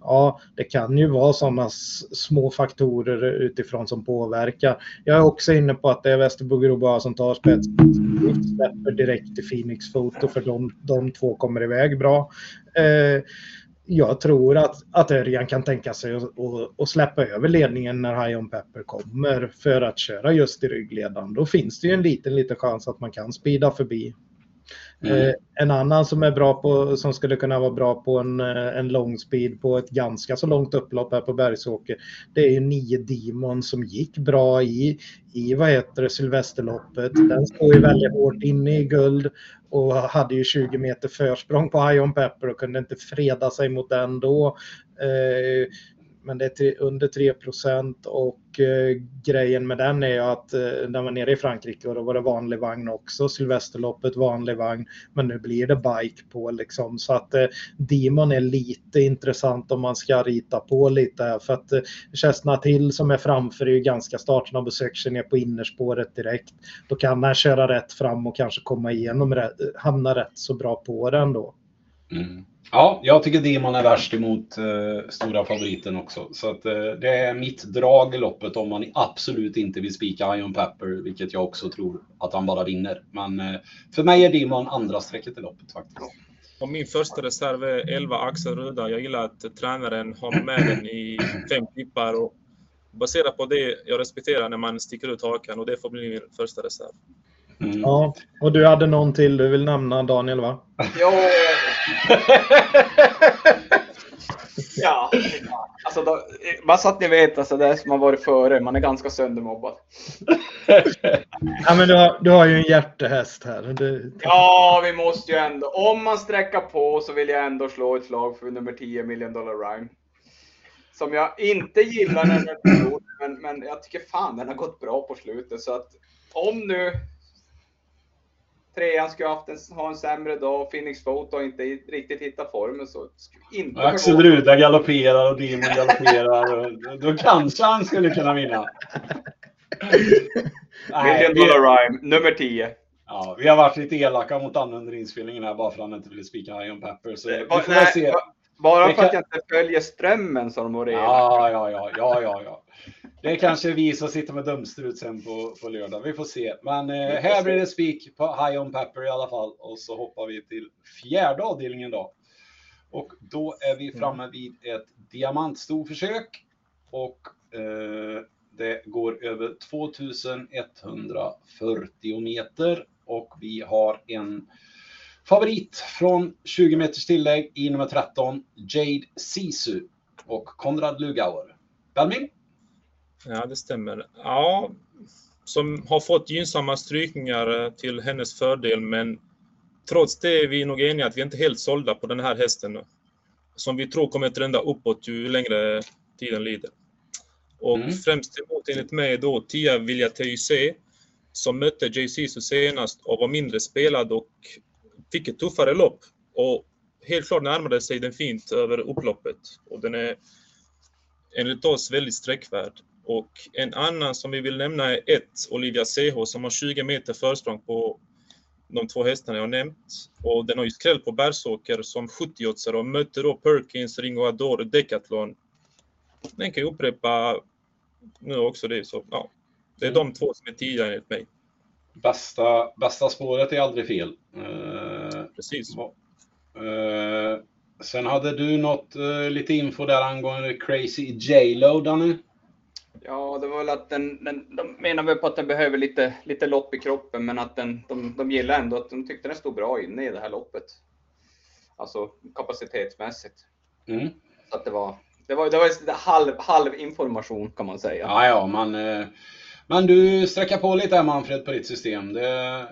ja det kan ju vara sådana små faktorer utifrån som påverkar. Jag är också inne på att det är Västerbo Groboa som tar spets. Vi släpper direkt till Phoenix Foto för de, de två kommer iväg bra. Eh, jag tror att, att Örjan kan tänka sig att, släppa över ledningen när High on Pepper kommer för att köra just i ryggledaren. Då finns det ju en liten, liten chans att man kan speeda förbi. Mm. Eh, en annan som är bra på, som skulle kunna vara bra på en, eh, en lång speed på ett ganska så långt upplopp här på Bergsåker. Det är ju 9 Demon som gick bra i, i vad heter det, Sylvesterloppet. Den står ju väldigt hårt inne i guld och hade ju 20 meter försprång på High on Pepper och kunde inte freda sig mot den då. Eh, men det är tre, under 3% och eh, grejen med den är ju att eh, den var nere i Frankrike och då var det vanlig vagn också. Sylvesterloppet vanlig vagn. Men nu blir det bike på liksom. Så att eh, Demon är lite intressant om man ska rita på lite här. För att eh, Chestnut till som är framför är ju ganska startsnabb och söker sig ner på innerspåret direkt. Då kan han köra rätt fram och kanske komma igenom, rätt- hamna rätt så bra på den då. Mm. Ja, jag tycker Demon är värst emot eh, stora favoriten också. Så att, eh, det är mitt drag i loppet om man absolut inte vill spika Ion Pepper, vilket jag också tror att han bara vinner. Men eh, för mig är Demon andra strecket i loppet faktiskt. Och min första reserv är 11 Axel Ruda. Jag gillar att tränaren har med den i fem tippar. Och baserat på det, jag respekterar när man sticker ut hakan och det får bli min första reserv. Mm. Ja, och du hade någon till du vill nämna Daniel va? Ja. ja. Alltså, då, bara så att ni vet, alltså, det är som har varit före. Man är ganska söndermobbad. Ja, men du, har, du har ju en hjärtehäst här. Du, Ja, vi måste ju ändå. Om man sträcker på så vill jag ändå slå ett slag för nummer 10, Million Dollar Rhyme. Som jag inte gillar när den är men, men jag tycker fan den har gått bra på slutet. Så att om nu trean skulle haft en, ha en sämre dag och Phoenix Photo inte riktigt hittat formen så inte Axel Ruda galopperar och Demon galopperar. Då kanske han skulle kunna vinna. Million Dollar Rhyme, nummer 10. ja, vi har varit lite elaka mot han under inspelningen här bara för att han inte ville spika Iron Pepper. Så vi Ba- får väl se. nej, ba- bara för att kan- jag inte följer strömmen som de elaka. Ja, ja, ja, ja, ja, ja. Det är kanske vi som sitter med dumstrut sen på, på lördag. Vi får se. Men eh, här blir det spik på High on Pepper i alla fall. Och så hoppar vi till fjärde avdelningen då. Och då är vi framme vid ett diamantstorförsök. Och eh, det går över 2140 meter. Och vi har en favorit från 20 meters tillägg i nummer 13, Jade Sisu och Konrad Lugauer. Belmin? Ja, det stämmer. Ja, som har fått gynnsamma strykningar eh, till hennes fördel, men trots det är vi nog eniga att vi inte är helt sålda på den här hästen. Som vi tror kommer trenda uppåt ju längre tiden lider. Och Mm. främst emot enligt mig då Tia Vilja TYC som mötte JC så senast och var mindre spelad och fick ett tuffare lopp. Och helt klart närmade sig den fint över upploppet. Och den är enligt oss väldigt sträckvärd. Och en annan som vi vill nämna är ett Olivia CH som har 20 meter försprång på de två hästarna jag nämnt. Och den har ju skräll på Bergsåker som 70-åtsare och mötte då Perkins, Ringo Adore, Decathlon. den kan ju upprepa nu också det. Så, ja, det är de två som är tidigare enligt mig. Bästa, bästa spåret är aldrig fel. Eh, Precis. eh, sen hade du något, eh, lite info där angående Crazy J-Lo, Danny? Ja, det var väl att den, den, de menar väl på att den behöver lite, lite lopp i kroppen, men att den, de, de gillar ändå att de tyckte den stod bra inne i det här loppet. Alltså kapacitetsmässigt. Mm. Så att det var, det var, det var halv, halv information kan man säga. Ja, ja, man, eh, men du sträcker på lite här Manfred på ditt system. Det,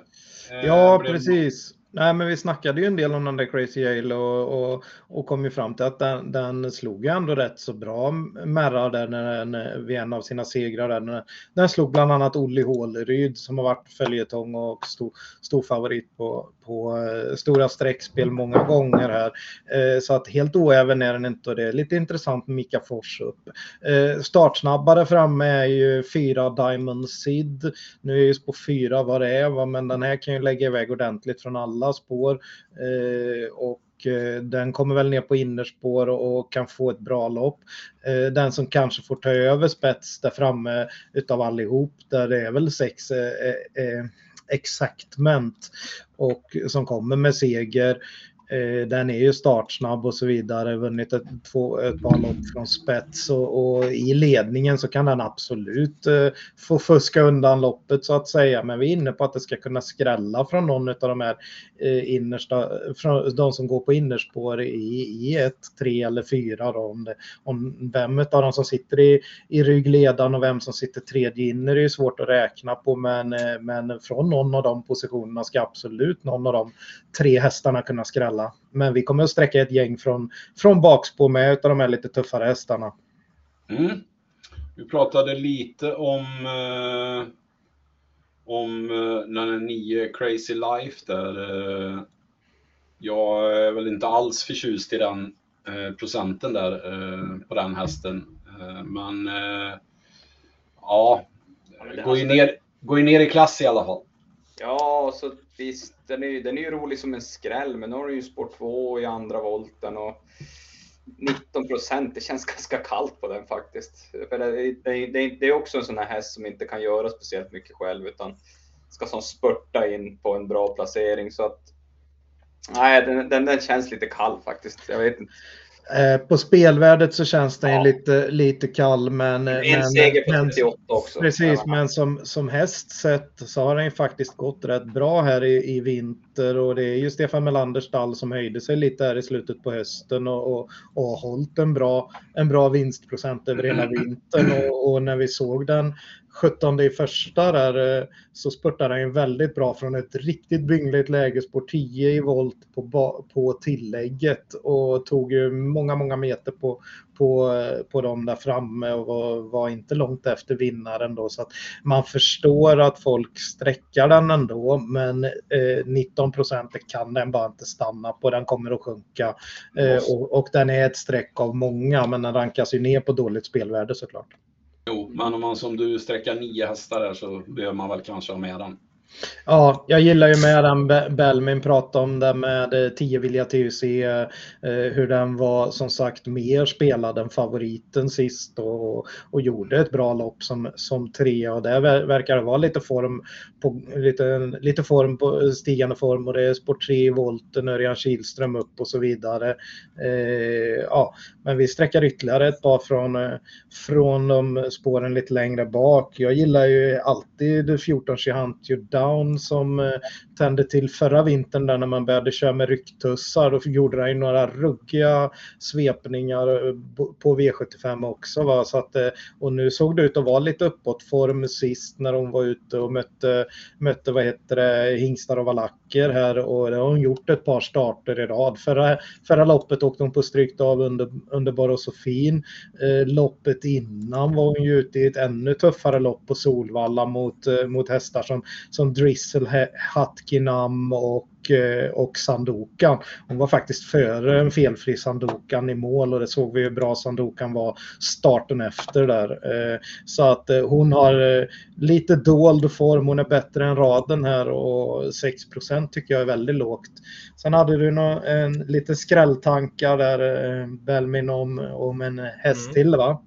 eh, Ja, precis. Nej, men vi snackade ju en del om den där Crazy Yale och, och, och kom ju fram till att den, den slog ju ändå rätt så bra Merra där när den, vid en av sina segrar. Där. Den, den slog bland annat Olli Håleryd som har varit följetong och stor, stor favorit på, på eh, stora streckspel många gånger här. Eh, så att helt oäven är den inte och det är lite intressant med Mika Fors upp. Eh, startsnabbare framme är ju fyra Diamond Sid. Nu är ju spår fyra vad det är, va? men den här kan ju lägga iväg ordentligt från alla spår. Och den kommer väl ner på innerspår och, kan få ett bra lopp. Den som kanske får ta över spets där framme utav allihop, där det är väl sex Exactment exaktment och som kommer med seger. Eh, Den är ju startsnabb och så vidare, vunnit ett, två, ett par lopp från spets och, och i ledningen så kan den absolut eh, få fuska undan loppet så att säga. Men vi är inne på att det ska kunna skrälla från någon av de här eh, innersta, från de som går på innerspår i, i ett, tre eller fyra. Då, om, det, om vem av dem som sitter i, i ryggledan och vem som sitter tredje inner är ju svårt att räkna på. Men, eh, men från någon av de positionerna ska absolut någon av de tre hästarna kunna skrälla. Men vi kommer att sträcka ett gäng från, från bakspår med utav de här lite tuffare hästarna. Mm. Vi pratade lite om eh, om eh, den här nio Crazy Life där. Eh, jag är väl inte alls förtjust i den eh, procenten där eh, på den hästen. Eh, men eh, ja, Ja, men det- går ju, alltså, ner, går ju ner i klass i alla fall. Ja, så visst, den är, ju- den är ju rolig som en skräll, men nu har du ju spår 2 i andra volten och 19 procent, det känns ganska kallt på den faktiskt. För det, det, det, det är också en sån här häst som inte kan göra speciellt mycket själv, utan ska som spurta in på en bra placering. Så att, nej, den, den, den känns lite kall faktiskt. Jag vet inte. Eh, På spelvärdet så känns den Ja. lite, lite kall men... En men, seger på men 38 också. Precis, Ja. men som, som häst sett så har den ju faktiskt gått rätt bra här i, i vinter och det är ju Stefan Melanders stall som höjde sig lite här i slutet på hösten och, och, och har hållit en bra, en bra vinstprocent över hela vintern och, och när vi såg den 17 i första där eh, så spurtade han ju väldigt bra från ett riktigt byngligt läge, spår 10 i volt på, på tillägget och tog ju många, många meter på, på, eh, på dem där framme och var, var inte långt efter vinnaren då. Så att man förstår att folk sträckar den ändå men eh, 19 procent kan den bara inte stanna på, den kommer att sjunka eh, och, och den är ett streck av många men den rankas ju ner på dåligt spelvärde såklart. Jo, men om man som du sträcker nio hästar där så behöver man väl kanske ha med den. Ja, jag gillar ju med den Bellmin Belmin pratade om det med 10 vilja TUC, eh, hur den var som sagt mer spelad än favoriten sist och, och gjorde ett bra lopp som, som trea och där verkar det vara lite form på, lite, lite form på stigande form och det är sport 3 i volten, Örjan Kihlström upp och så vidare. Eh, ja, men vi sträcker ytterligare ett par från, eh, från de spåren lite längre bak. Jag gillar ju alltid 14 Hunt Down som eh, tände till förra vintern där när man började köra med rycktussar. Då gjorde han ju några ruggiga svepningar eh, på- V75 också. Va? Så att, eh, och nu såg det ut att vara lite uppåtform sist när hon var ute och mötte, mötte vad heter det, hingstar och valacker här och det har hon gjort ett par starter i rad. Förra, förra loppet åkte hon på strykt av under, under Borosofin. Eh, loppet innan var hon ju ute i ett ännu tuffare lopp på Solvalla mot, eh, mot hästar som, som Drizzle, He- Hatkinam och, eh, och Sandokan. Hon var faktiskt före en felfri Sandokan i mål och det såg vi hur bra Sandokan var starten efter där. Eh, Så att eh, hon har lite dold form, hon är bättre än raden här och 6% tycker jag är väldigt lågt. Sen hade du en, lite skrälltankar där, Belmin, om, om en häst Mm. till va?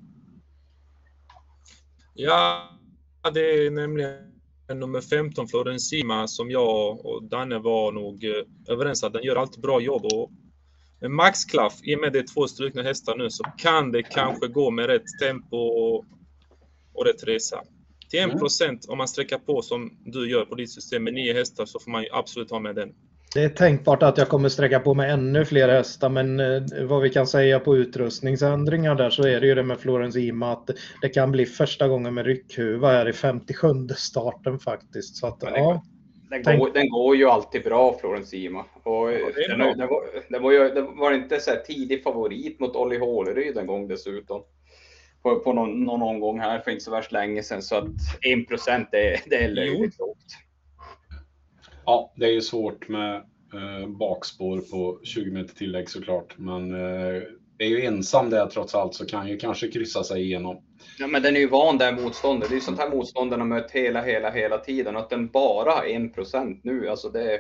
Ja, det är nämligen nummer 15 Florensima som jag och Danne var nog eh, överens att den gör alltid bra jobb. Och med maxklaff, i och med det är två strukna hästar nu, så kan det kanske gå med rätt tempo och, och rätt resa. Till 1 procent om man sträcker på som du gör på ditt system med nio hästar så får man ju absolut ha med den. Det är tänkbart att jag kommer sträcka på med ännu fler hästar men eh, vad vi kan säga på utrustningsändringar där så är det ju det med Florens Ima att det kan bli första gången med ryckhuva här i 57 starten faktiskt. Så att, ja, den, går, den går ju alltid bra Florens Ima. Och ja, den, den, var, den, var ju, den var inte så tidig favorit mot Olli Håleryd en gång dessutom. På, på någon, någon omgång här för inte så värst länge sedan så att 1 procent det, det är löjligt lågt. Ja, det är ju svårt med eh, bakspår på 20 meter tillägg såklart. Men eh, är ju ensam där trots allt så kan ju kanske kryssa sig igenom. Ja, men den är ju van där motståndet. Det är ju sånt här motstånd den har mött hela, hela, hela tiden. Att den bara har 1% nu, alltså det,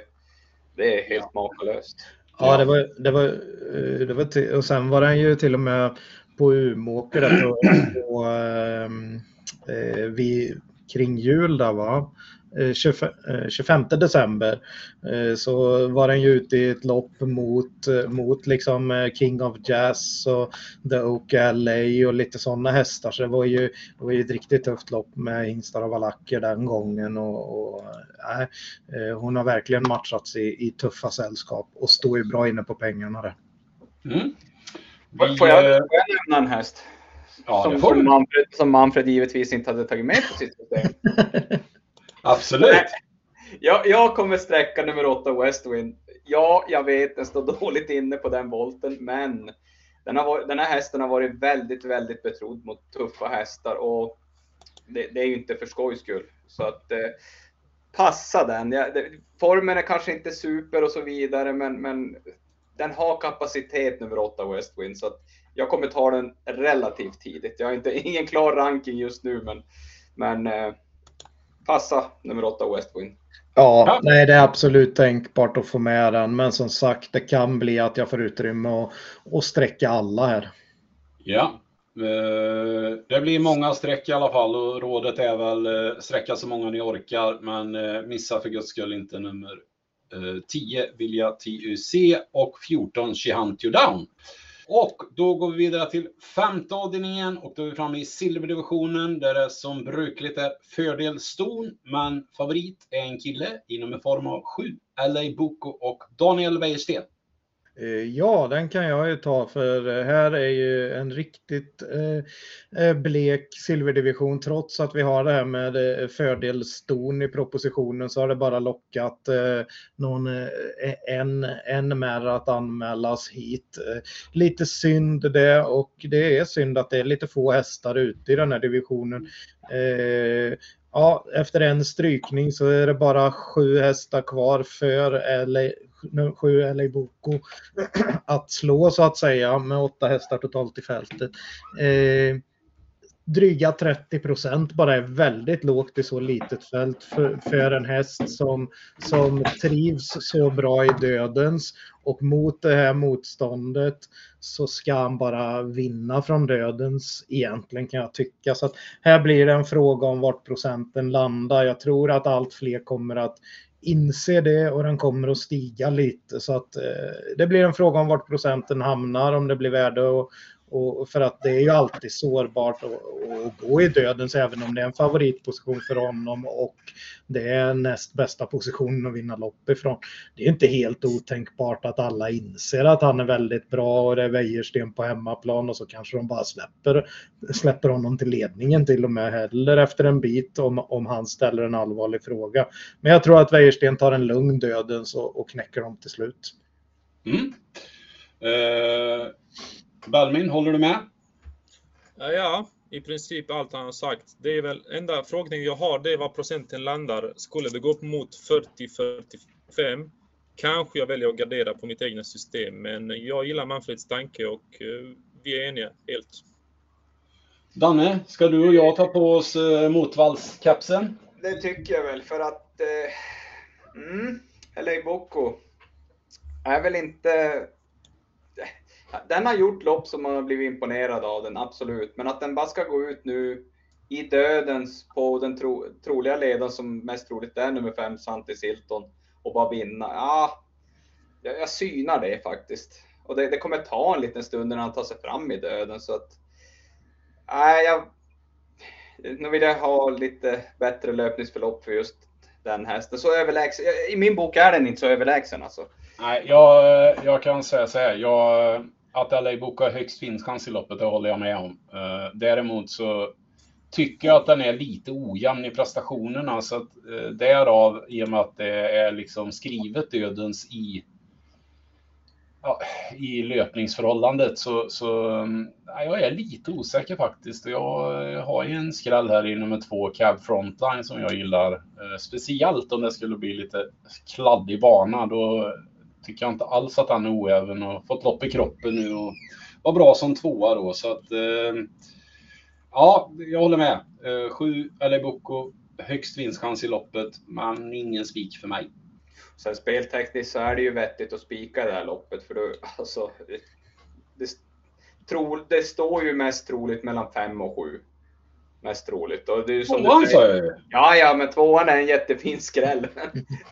det är helt makalöst. Ja, det var, det var, det var och sen var den ju till och med på Umeåker där på, på eh, vid, kring jul där va. 25 eh, december eh, så var den ju ute i ett lopp mot, eh, mot liksom King of Jazz och The Oak LA och lite sådana hästar. Så det var ju, det var ju ett riktigt tufft lopp med hingstar och valacker den gången. Och, och äh, hon har verkligen matchats i, i tuffa sällskap och står ju bra inne på pengarna där. Mm. Vi, får, jag, får jag nämna en häst? Ja, som, som, Manfred, som Manfred givetvis inte hade tagit med på sitt system. Absolut. Jag, jag kommer sträcka nummer åtta Westwind. Ja, jag vet, den står dåligt inne på den volten, men den, har, den här hästen har varit väldigt, väldigt betrodd mot tuffa hästar och det, det är ju inte för skojs skull. Så att eh, passa den. Ja, det, formen är kanske inte super och så vidare, men, men den har kapacitet nummer åtta Westwind, så att jag kommer ta den relativt tidigt. Jag har inte ingen klar ranking just nu, men, men eh, passa nummer åtta Westwind. Ja, ja, nej det är absolut tänkbart att få med den. Men som sagt, det kan bli att jag får utrymme och, och sträcka alla här. Ja, eh, det blir många streck i alla fall och rådet är väl eh, sträcka så många ni orkar. Men eh, missa för guds skull inte nummer 10 Vilja TUC och 14 Shihantio Down. Och då går vi vidare till femte avdelningen och då är vi framme i silverdivisionen där det som brukligt är fördel ston, men favorit är en kille inom en form av 7, LA Boko och Daniel Wäjersten. Eh, ja, den kan jag ju ta för eh, här är ju en riktigt eh, blek silverdivision. Trots att vi har det här med fördelston i propositionen så har det bara lockat någon, en, en mer att anmälas hit. Lite synd det och det är synd att det är lite få hästar ute i den här divisionen. Ja, efter en strykning så är det bara sju hästar kvar för eller sju LA Boko att slå så att säga med åtta hästar totalt i fältet. Eh, dryga 30 procent bara är väldigt lågt i så litet fält för, för en häst som, som trivs så bra i dödens och mot det här motståndet så ska han bara vinna från dödens egentligen kan jag tycka. Så att här blir det en fråga om vart procenten landar. Jag tror att allt fler kommer att inser det och den kommer att stiga lite. Så att eh, det blir en fråga om vart procenten hamnar, om det blir värde och, och för att det är ju alltid sårbart att, gå i dödens även om det är en favoritposition för honom och det är näst bästa positionen att vinna lopp ifrån. Det är inte helt otänkbart att alla inser att han är väldigt bra och det är Wäjersten på hemmaplan och så kanske de bara släpper, släpper honom till ledningen till och med heller efter en bit om, om han ställer en allvarlig fråga. Men jag tror att Wäjersten tar en lugn dödens och, och knäcker dem till slut. Mm. Uh... Balmin, håller du med? Ja, i princip allt han har sagt. Det är väl enda frågan jag har, det är vad procenten landar. Skulle det gå upp mot 40-45 kanske jag väljer att gardera på mitt egna system, men jag gillar Manfreds tanke och eh, vi är eniga helt. Danne, ska du och jag ta på oss eh, motvallskapsen? Det tycker jag väl, för att eh, mm, LA Boko är väl inte den har gjort lopp som man har blivit imponerad av den, absolut. Men att den bara ska gå ut nu i dödens på den tro, troliga ledaren som mest troligt är nummer fem, Santi Silton, och bara vinna. Ja, jag, jag synar det faktiskt. Och det, det, kommer ta en liten stund när han tar sig fram i döden så att. Nej, jag. Nu vill jag ha lite bättre löpningsförlopp för just den hästen. Så överlägsen. I min bok är den inte så överlägsen alltså. Nej, jag, jag kan säga så här. Jag, att LA Book har högst vinstchans i loppet, det håller jag med om. Uh, däremot så tycker jag att den är lite ojämn i prestationerna. Så att, uh, därav, i och med att det är liksom skrivet dödens i ja, i löpningsförhållandet så, så ja, jag är lite osäker faktiskt. Jag har ju en skräll här i nummer två, Cab Frontline, som jag gillar. Eh, speciellt om det skulle bli lite kladdig bana. Då tycker jag inte alls att han är oäven och fått lopp i kroppen nu och var bra som tvåa då. Så att, eh, ja, jag håller med. Eh, sju eller Boko, högst vinstchans i loppet, men ingen spik för mig. Sen speltekniskt så är det ju vettigt att spika det här loppet för då, alltså, det, det, tro, det står ju mest troligt mellan 5 och 7. Mest troligt. Och det är som tvåan sa jag ju. Ja, ja, men tvåan är en jättefin skräll.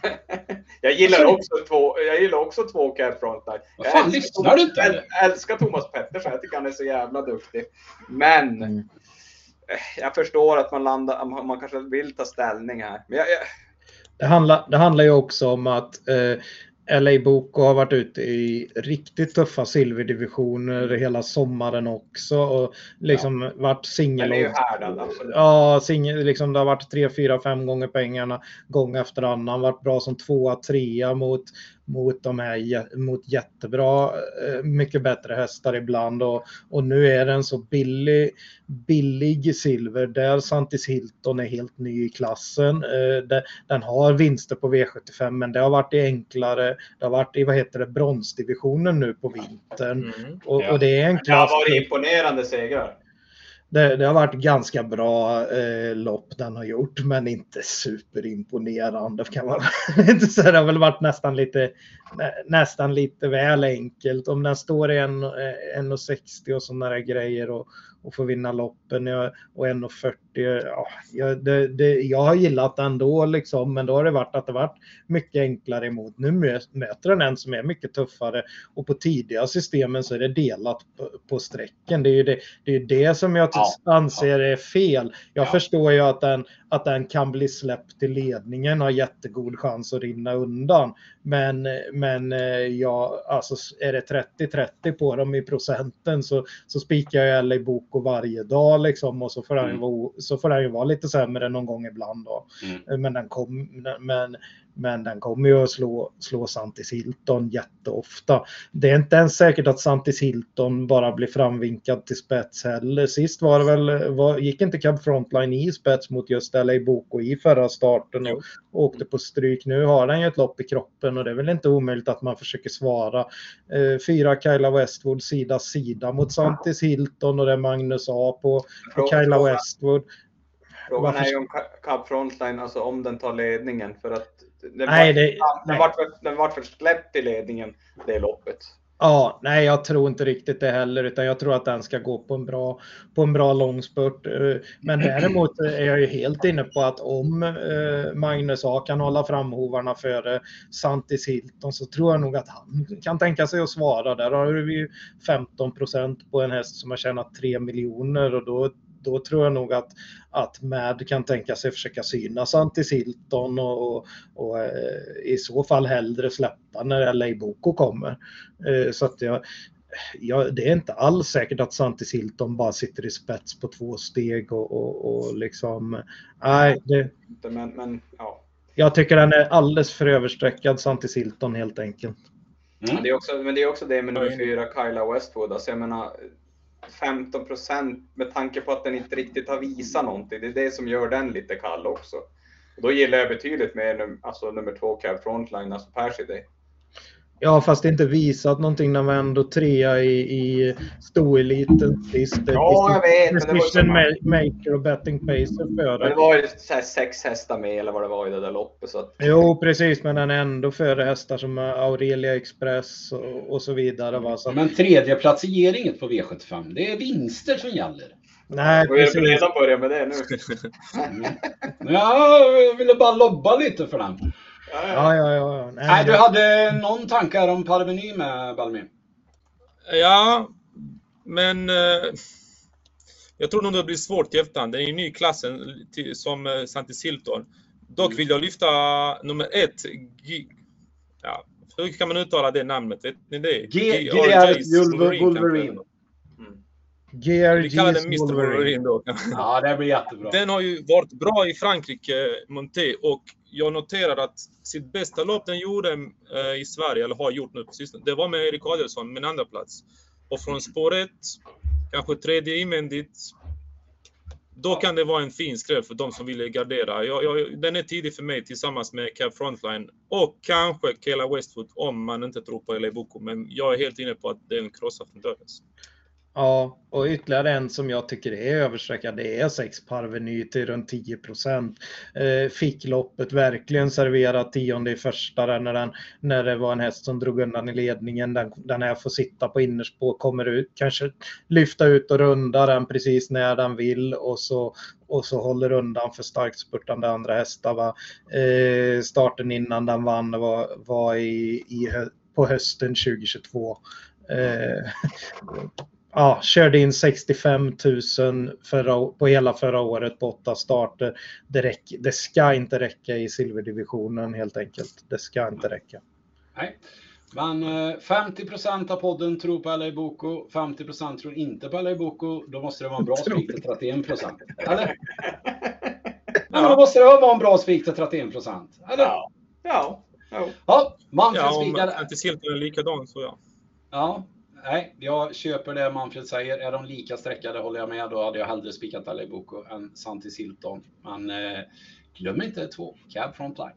jag gillar också två, jag gillar också två Cab Frontline. Vad fan, lyssnar du inte? Jag älskar Thomas Pettersson, jag tycker han är så jävla duktig. Men mm. jag förstår att man landar, man kanske vill ta ställning här. Men jag, jag det handlar, det handlar ju också om att eh, LA Boko har varit ute i riktigt tuffa silverdivisioner hela sommaren också och liksom ja. varit singel. Ja, singel, liksom det har varit tre, fyra, fem gånger pengarna gång efter annan. Varit bra som tvåa, trea mot mot de här mot jättebra, eh, mycket bättre hästar ibland och, och nu är den så billig, billig silver där Santis Hilton är helt ny i klassen. Eh, den har vinster på V75 men det har varit i enklare, det har varit i vad heter det, bronsdivisionen nu på vintern. Mm, och, ja. och, det är en klass. Det har varit imponerande segrar det, det, har varit ganska bra eh, lopp den har gjort, men inte superimponerande kan man inte säga. Det har väl varit nästan lite, nästan lite väl enkelt. Om den står i 1,60 eh, och sådana där grejer och, och får vinna loppen och 1,40. Ja, jag, det, det, jag har gillat den då liksom, men då har det varit att det varit mycket enklare emot. Nu möter den en som är mycket tuffare och på tidiga systemen så är det delat på, på sträcken. Det är ju det, det, är det som jag ja, anser är fel. Jag ja. förstår ju att den, att den kan bli släppt till ledningen och har jättegod chans att rinna undan. Men, men eh, ja, alltså är det 30-30 på dem i procenten så, så spikar jag LA Boko varje dag liksom och så får, mm. den, vara, så får den ju vara lite sämre någon gång ibland. Då. Mm. Men, den kom, men, men den kommer ju att slå, slå Santis Hilton jätteofta. Det är inte ens säkert att Santis Hilton bara blir framvinkad till spets heller. Sist var det väl, var, gick inte Cab Frontline i spets mot just LA Boko i förra starten och, och åkte på stryk. Nu har den ju ett lopp i kroppen och det är väl inte omöjligt att man försöker svara. Eh, fyra Kyla Westwood sida sida mot Santis Hilton och det är Magnus A på, på Kyla Westwood. Frågan är ju om Cab Frontline, alltså om den tar ledningen för att den, nej, var, det, den, Vart, den vart för släppt i ledningen det loppet. Ja, nej, jag tror inte riktigt det heller, utan jag tror att den ska gå på en bra, på en bra långspurt. Eh, men däremot är jag ju helt inne på att om eh, Magnus A kan hålla framhovarna före Santis Hilton så tror jag nog att han kan tänka sig att svara. Där har vi ju 15 procent på en häst som har tjänat 3 miljoner och då då tror jag nog att, att Mad kan tänka sig försöka synas Antis Hilton och, och, och eh, i så fall hellre släppa när LA Boko kommer. Eh, så att jag, ja, det är inte alls säkert att Santis Hilton bara sitter i spets på två steg och, och, och liksom... Nej, det... Men, men, ja. Jag tycker den är alldeles för översträckad, Santis Hilton helt enkelt. Mm. Det är också, men det är också det med nummer fyra, Kyla Westwood. Alltså jag menar, 15 procent med tanke på att den inte riktigt har visat någonting. Det är det som gör den lite kall också. Och då gillar jag betydligt mer alltså, nummer två Cab Frontline, alltså Persiday. Ja, fast inte visat någonting när vi ändå trea i, i stoeliten sist. Ja, jag vet. Precision Maker och Betting Pacer före. Men det var ju så sex hästar med eller vad det var i det där loppet. Så att... Jo, precis, men den är ändå före hästar som Aurelia Express och, och så vidare. Va? Så... Men tredjeplats ger inget på V75. Det är vinster som gäller. Nej, jag vill redan börja med det nu. Mm. Ja, jag ville bara lobba lite för den. Ja, ja. Ja. Nej, Nej, du hade någon tanke här om Parveny med Balmin? Ja, men eh, jag tror nog det blir svårt i efterhand. Det är en ny klassen till, som eh, Santi Silton. Dock vill jag lyfta nummer ett. G, ja, hur kan man uttala det namnet? Vet ni det? GR Wolverine, kanske. Vi kallar den Mr Wolverine. Wolverine då. Ja, det blir jättebra. Den har ju varit bra i Frankrike, Monté, och jag noterar att sitt bästa lopp den gjorde eh, i Sverige, eller har gjort nu på sistone, det var med Erik Adielsson, min andra plats. Och från spår ett, kanske tredje invändigt, då kan det vara en fin skräll för de som vill gardera. Jag, jag, den är tidig för mig tillsammans med Cab Frontline och kanske Kela Westwood om man inte tror på LA Boko. Men jag är helt inne på att det är en krossa från dödens. Ja, och ytterligare en som jag tycker är överstreckad, det är 6 Parveny till runt 10 procent. Eh, Fick loppet verkligen serverat tionde i första där när, den, när det var en häst som drog undan i ledningen. Den, den här får sitta på innerspår, kommer ut, kanske lyfta ut och runda den precis när den vill och så, och så håller undan för starkt spurtande andra hästar. Va? Eh, starten innan den vann var, var i, i, på hösten 2022. Eh, ja, körde in 65 000 förra, på hela förra året på åtta starter. Det, räck, det ska inte räcka i silverdivisionen helt enkelt. Det ska inte räcka. Nej. Men eh, 50% av podden tror på LA Boko, 50% tror inte på LA Boko. Då måste det vara en bra spik till 31 Eller? Ja, men då måste det vara en bra spik till 31 Eller? Ja. Ja. ja. Ja, Manfred Ja, om spikar. Antisilton är likadan så ja. Ja, nej, jag köper det Manfred säger. Är de lika sträckade håller jag med. Då hade jag hellre spikat Aleboko än Santi Silton. Men eh, glöm inte två Cab Frontline.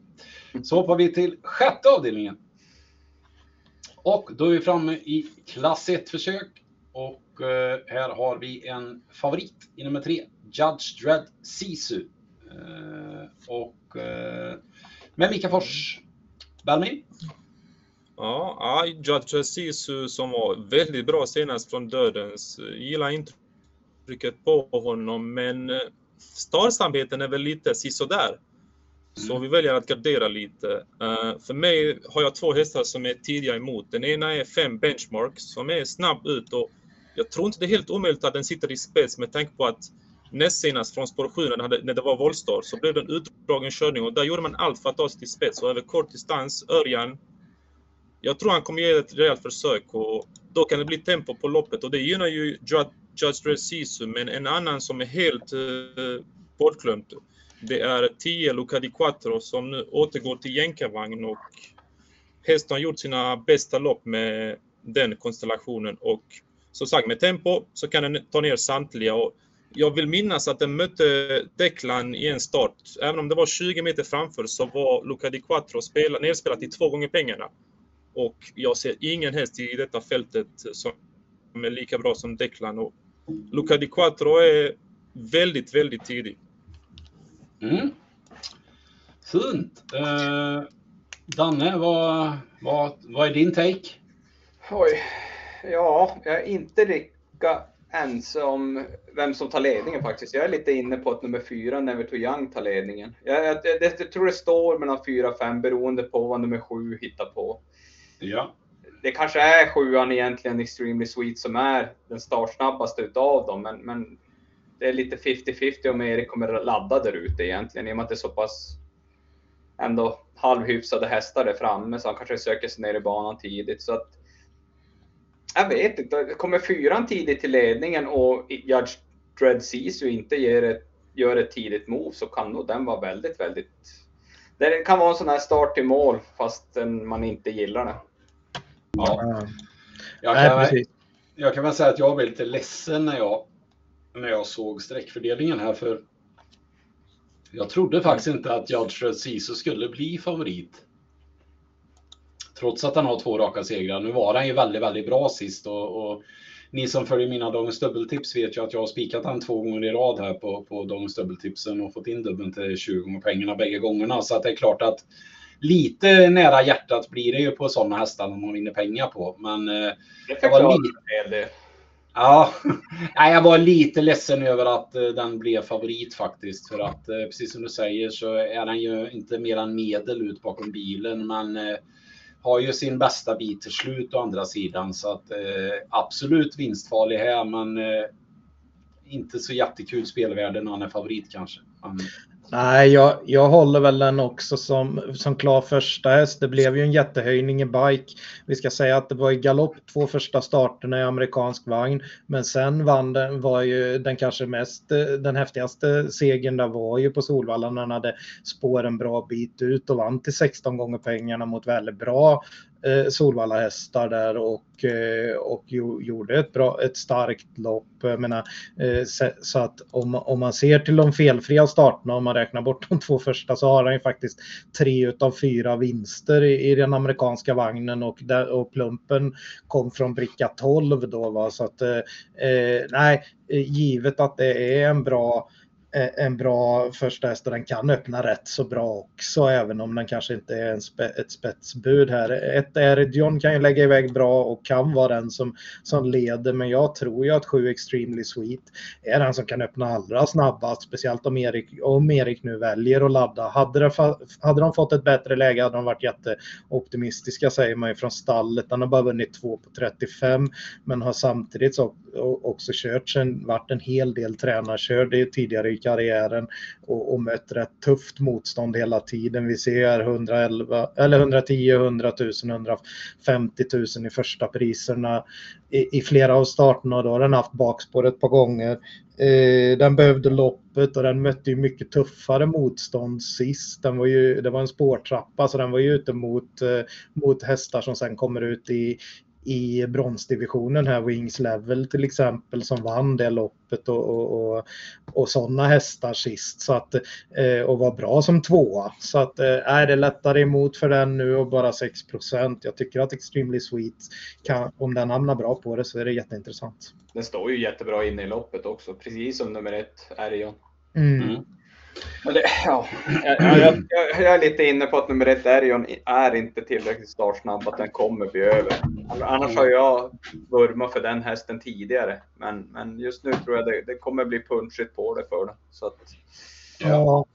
Så hoppar vi till sjätte avdelningen. Och då är vi framme i klass 1-försök. Och eh, här har vi en favorit i nummer 3, Judge Dredd Sisu. Eh, och eh, med Mika Fors. Balmin? Ja, Judge Sisu som var väldigt bra senast från Dödens. Gillar intrycket på honom, men eh, starsamheten är väl lite sisådär. Så Mm. vi väljer att gardera lite. Eh, för mig har jag två hästar som är tidiga emot. Den ena är fem Benchmark som är snabb ut och jag tror inte det är helt omöjligt att den sitter i spets med tanke på att näst senast från spår 7 när, det hade- när det var voltstart så blev det en utdragen körning och där gjorde man allt för att ta sig till spets och över kort distans, Örjan. Jag tror han kommer ge ett rejält försök och då kan det bli tempo på loppet och det gynnar ju Judge Dredd Sisu men en annan som är helt uh, bortglömd det är 10 Luca di Quattro som nu återgår till jänkarvagn och hästen har gjort sina bästa lopp med den konstellationen och som sagt med tempo så kan den ta ner samtliga och jag vill minnas att den mötte Declan i en start. Även om det var 20 meter framför så var Luca di Quattro spela, nedspelat till två gånger pengarna. Och jag ser ingen häst i detta fältet som är lika bra som Declan. Och Luca di Quattro är väldigt, väldigt tidig. Mm. Fint. Eh, Danne, vad, vad, vad är din take? Oj. Ja, jag är inte lika ense om vem som tar ledningen faktiskt. Jag är lite inne på att nummer fyra, Never Too Young, tar ledningen. Jag, jag, jag, jag tror det står mellan fyra och fem beroende på vad nummer sju hittar på. Ja. Det kanske är sjuan egentligen, Extremely Sweet, som är den startsnabbaste utav dem. Men, men det är lite 50-50 om Erik kommer ladda där ute egentligen. I och med att det är så pass ändå halvhyfsade hästar där framme. Så han kanske söker sig ner i banan tidigt. Så att, jag vet inte. Kommer fyran tidigt till ledningen och Judge Dread Sisu inte ger ett, gör ett tidigt move så kan nog den vara väldigt, väldigt... Det kan vara en sån här start till mål fast man inte gillar det ja. Ja. Jag, Nej, kan, precis. jag kan väl säga att jag var lite ledsen när jag, när jag såg sträckfördelningen här för jag trodde faktiskt inte att Judge Sisu skulle bli favorit. Trots att han har två raka segrar. Nu var han ju väldigt, väldigt bra sist och, och ni som följer mina Dagens Dubbeltips vet ju att jag har spikat han två gånger i rad här på, på Dagens Dubbeltipsen och fått in dubbeln till 20 gånger pengarna bägge gångerna. Så att det är klart att lite nära hjärtat blir det ju på sådana hästar när man vinner pengar på. Men eh, Det Jag var förklarar li- en hel del. Ja, jag var lite ledsen över att eh, den blev favorit faktiskt. För att eh, precis som du säger så är den ju inte mer än medel ut bakom bilen. Men har ju sin bästa bit till slut å andra sidan. Så att absolut vinstfarlig här, men inte så jättekul spelvärde när han är favorit kanske. Men... Nej, jag, jag håller väl den också som, som klar första häst. Det blev ju en jättehöjning i bike. Vi ska säga att det var i galopp två första starterna i amerikansk vagn. Men sen vann den, var ju den kanske mest, den häftigaste segern där var ju på Solvalla när han hade spår en bra bit ut och vann till 16 gånger pengarna mot väldigt bra eh, Solvalla hästar där och, eh, och gjorde ett, bra, ett starkt lopp. Jag menar, eh, så att om, om man ser till de felfria starterna, om man räknar bort de två första, så har han ju faktiskt tre av fyra vinster i, i den amerikanska vagnen och, där, och plumpen kom från bricka 12 då. Va? Så att, eh, eh nej, givet att det är en bra Eh, Eh, en bra första häst och den kan öppna rätt så bra också även om den kanske inte är en spe, ett spetsbud här. Ett Eridion kan ju lägga iväg bra och kan vara den som, som leder men jag tror ju att 7 Extremely Sweet är den som kan öppna allra snabbast speciellt om Erik, om Erik nu väljer att ladda. Hade, det, hade de fått ett bättre läge hade de varit jätteoptimistiska säger man ju från stallet. Den har bara vunnit 2 på 35 men har samtidigt så, också kört sen varit en hel del tränarkörd tidigare i karriären och, och mött rätt tufft motstånd hela tiden. Vi ser 111, eller 110, 100 000, 150 000 i första priserna i, i flera av starterna. Då har den haft bakspår ett par gånger. Eh, den behövde loppet och den mötte ju mycket tuffare motstånd sist. Den var ju, det var en spårtrappa så den var ju ute mot, eh, mot hästar som sen kommer ut i, i bronsdivisionen här, Wings Level till exempel, som vann det loppet och, och, och, och sådana hästar sist. Så att, eh, och var bra som tvåa. Så att, eh, är det lättare emot för den nu och bara 6% Jag tycker att Extremely Sweet, kan, om den hamnar bra på det så är det jätteintressant. Den står ju jättebra inne i loppet också, precis som nummer ett, Erion. Mm. Mm. Det, ja, jag, jag, jag, är lite inne på att nummer ett Erion är inte tillräckligt startsnabb, att den kommer bli över. Annars har jag vurmat för den hästen tidigare, men, men just nu tror jag det, det kommer bli punchigt på det för den. Så att, ja.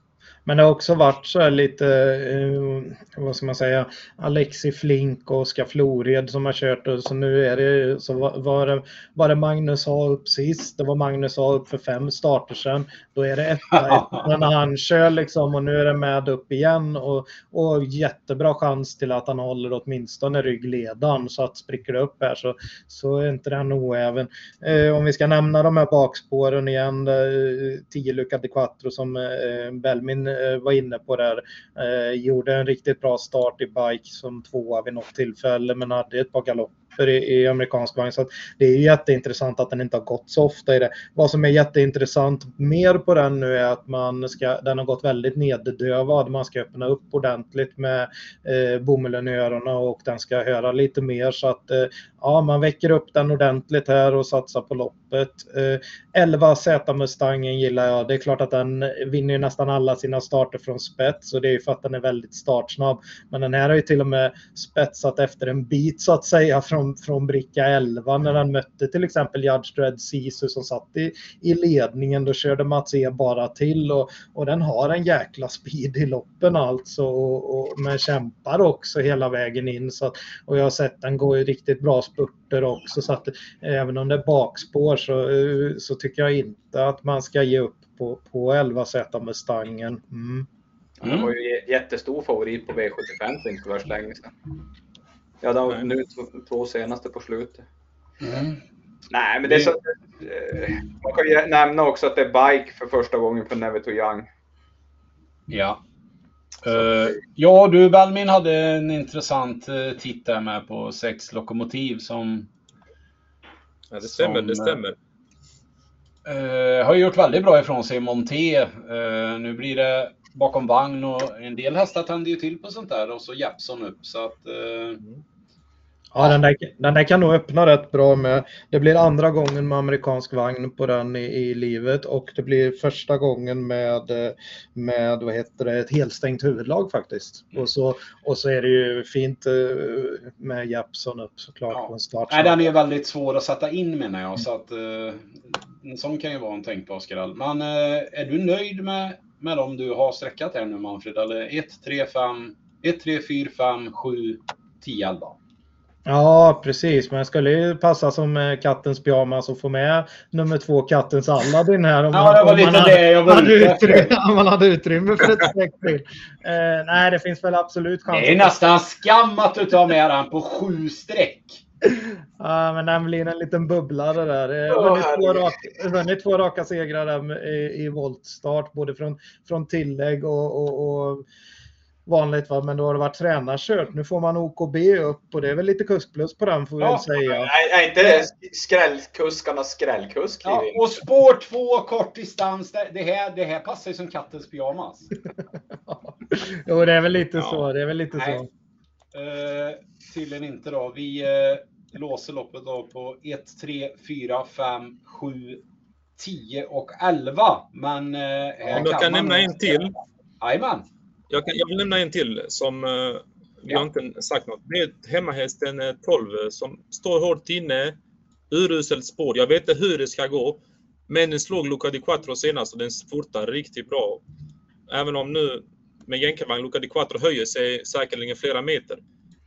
Men det har också varit så här lite, eh, vad ska man säga, Alexi Flink och Oskar Flored som har kört och så nu är det så var det, var det Magnus A upp sist, det var Magnus A upp för fem starter sedan. Då är det etta, etta när han kör liksom och nu är det med upp igen och, och jättebra chans till att han håller åtminstone ryggledan så att spricker det upp här så, så är inte den oäven. Eh, om vi ska nämna de här bakspåren igen, eh, 10 Luca de Quattro som eh, Belmin Eh, var inne på där. Eh, gjorde en riktigt bra start i bike som tvåa vid något tillfälle men hade ett par galopper i, i amerikansk vagn. Så det är jätteintressant att den inte har gått så ofta i det. Vad som är jätteintressant mer på den nu är att man ska, den har gått väldigt neddövad. Man ska öppna upp ordentligt med eh, bomullen i öronen och den ska höra lite mer så att eh, ja, man väcker upp den ordentligt här och satsar på loppet. Eh, 11 Z Mustangen gillar jag. Det är klart att den vinner nästan alla sina starter från spets och det är ju för att den är väldigt startsnabb. Men den här har ju till och med spetsat efter en bit så att säga från från, från bricka 11 när han mötte till exempel Judge Dredd Sisu som satt i, i ledningen. Då körde Mats E bara till och, och den har en jäkla speed i loppen alltså. Och, och, men kämpar också hela vägen in. Så att, och jag har sett den gå i riktigt bra spurter också. Så att även om det är bakspår så, så tycker jag inte att man ska ge upp på, på 11Z Mustangen. Mm. Han var ju jättestor favorit på V75 för inte värst länge sedan. Ja, de, nu två senaste på slutet. Mm. Nej, men det är så, eh, man kan ju nämna också att det är bike för första gången på Never Too Young. Ja. Uh, ja, du Belmin hade en intressant uh, titt där med på sex lokomotiv som... Ja, det stämmer, som, det stämmer. Uh, har gjort väldigt bra ifrån sig i Monté. nu blir det bakom vagn och en del hästar tänder ju till på sånt där och så Jeppson upp så att... Mm. Ja, den där, den där kan nog öppna rätt bra med. Det blir andra gången med amerikansk vagn på den i, i livet och det blir första gången med, med vad heter det, ett helstängt huvudlag faktiskt. Och, så, och så är det ju fint eh, med Jeppson upp såklart ja. på en start. Nej, den är väldigt svår att sätta in menar jag, så att uh, en sån kan ju vara en tänkbar skräll. Men uh, är du nöjd med, med dem du har sträckat här nu Manfred? Eller 1, 3, 5, 1, 3, 4, 5, 7, 10, 11? Ja, precis. Men skulle ju passa som eh, kattens pyjamas och få med nummer två, kattens Aladdin här. Om ja, det var lite man det jag var hade utrymme, Om man hade utrymme för ett streck till. Eh, nej, det finns väl absolut chans. Det är nästan skam att du tar med den på sju streck. Ja, men den blir en liten bubblare där. Eh, vunnit, två raka, vunnit två raka segrar i, i voltstart, både från, från tillägg och, och, och vanligt, va? men då har det varit tränarkört. Nu får man OKB upp och det är väl lite kuskplus på den får vi ja, väl säga. Nej, nej inte skrällkuskarnas skrällkusk. Ja, och spår två, kort distans. Det här, det här passar ju som kattens pyjamas. jo, det är väl lite ja. så. Det är väl lite nej. så. Uh, tydligen inte då. Vi uh, låser loppet då på 1, 3, 4, 5, 7, 10 och 11. Men uh, här Om jag kan, kan nämna en till. Jajamän. Jag, kan, jag vill nämna en till som uh, vi har inte sagt något. Det är hemmahästen 12 eh, som står hårt inne. Uruselt spår. Jag vet inte hur det ska gå. Men den slog Luca di Quattro senast och den spurtar riktigt bra. Även om nu med jänkarvagn Luca di Quattro höjer sig säkerligen flera meter.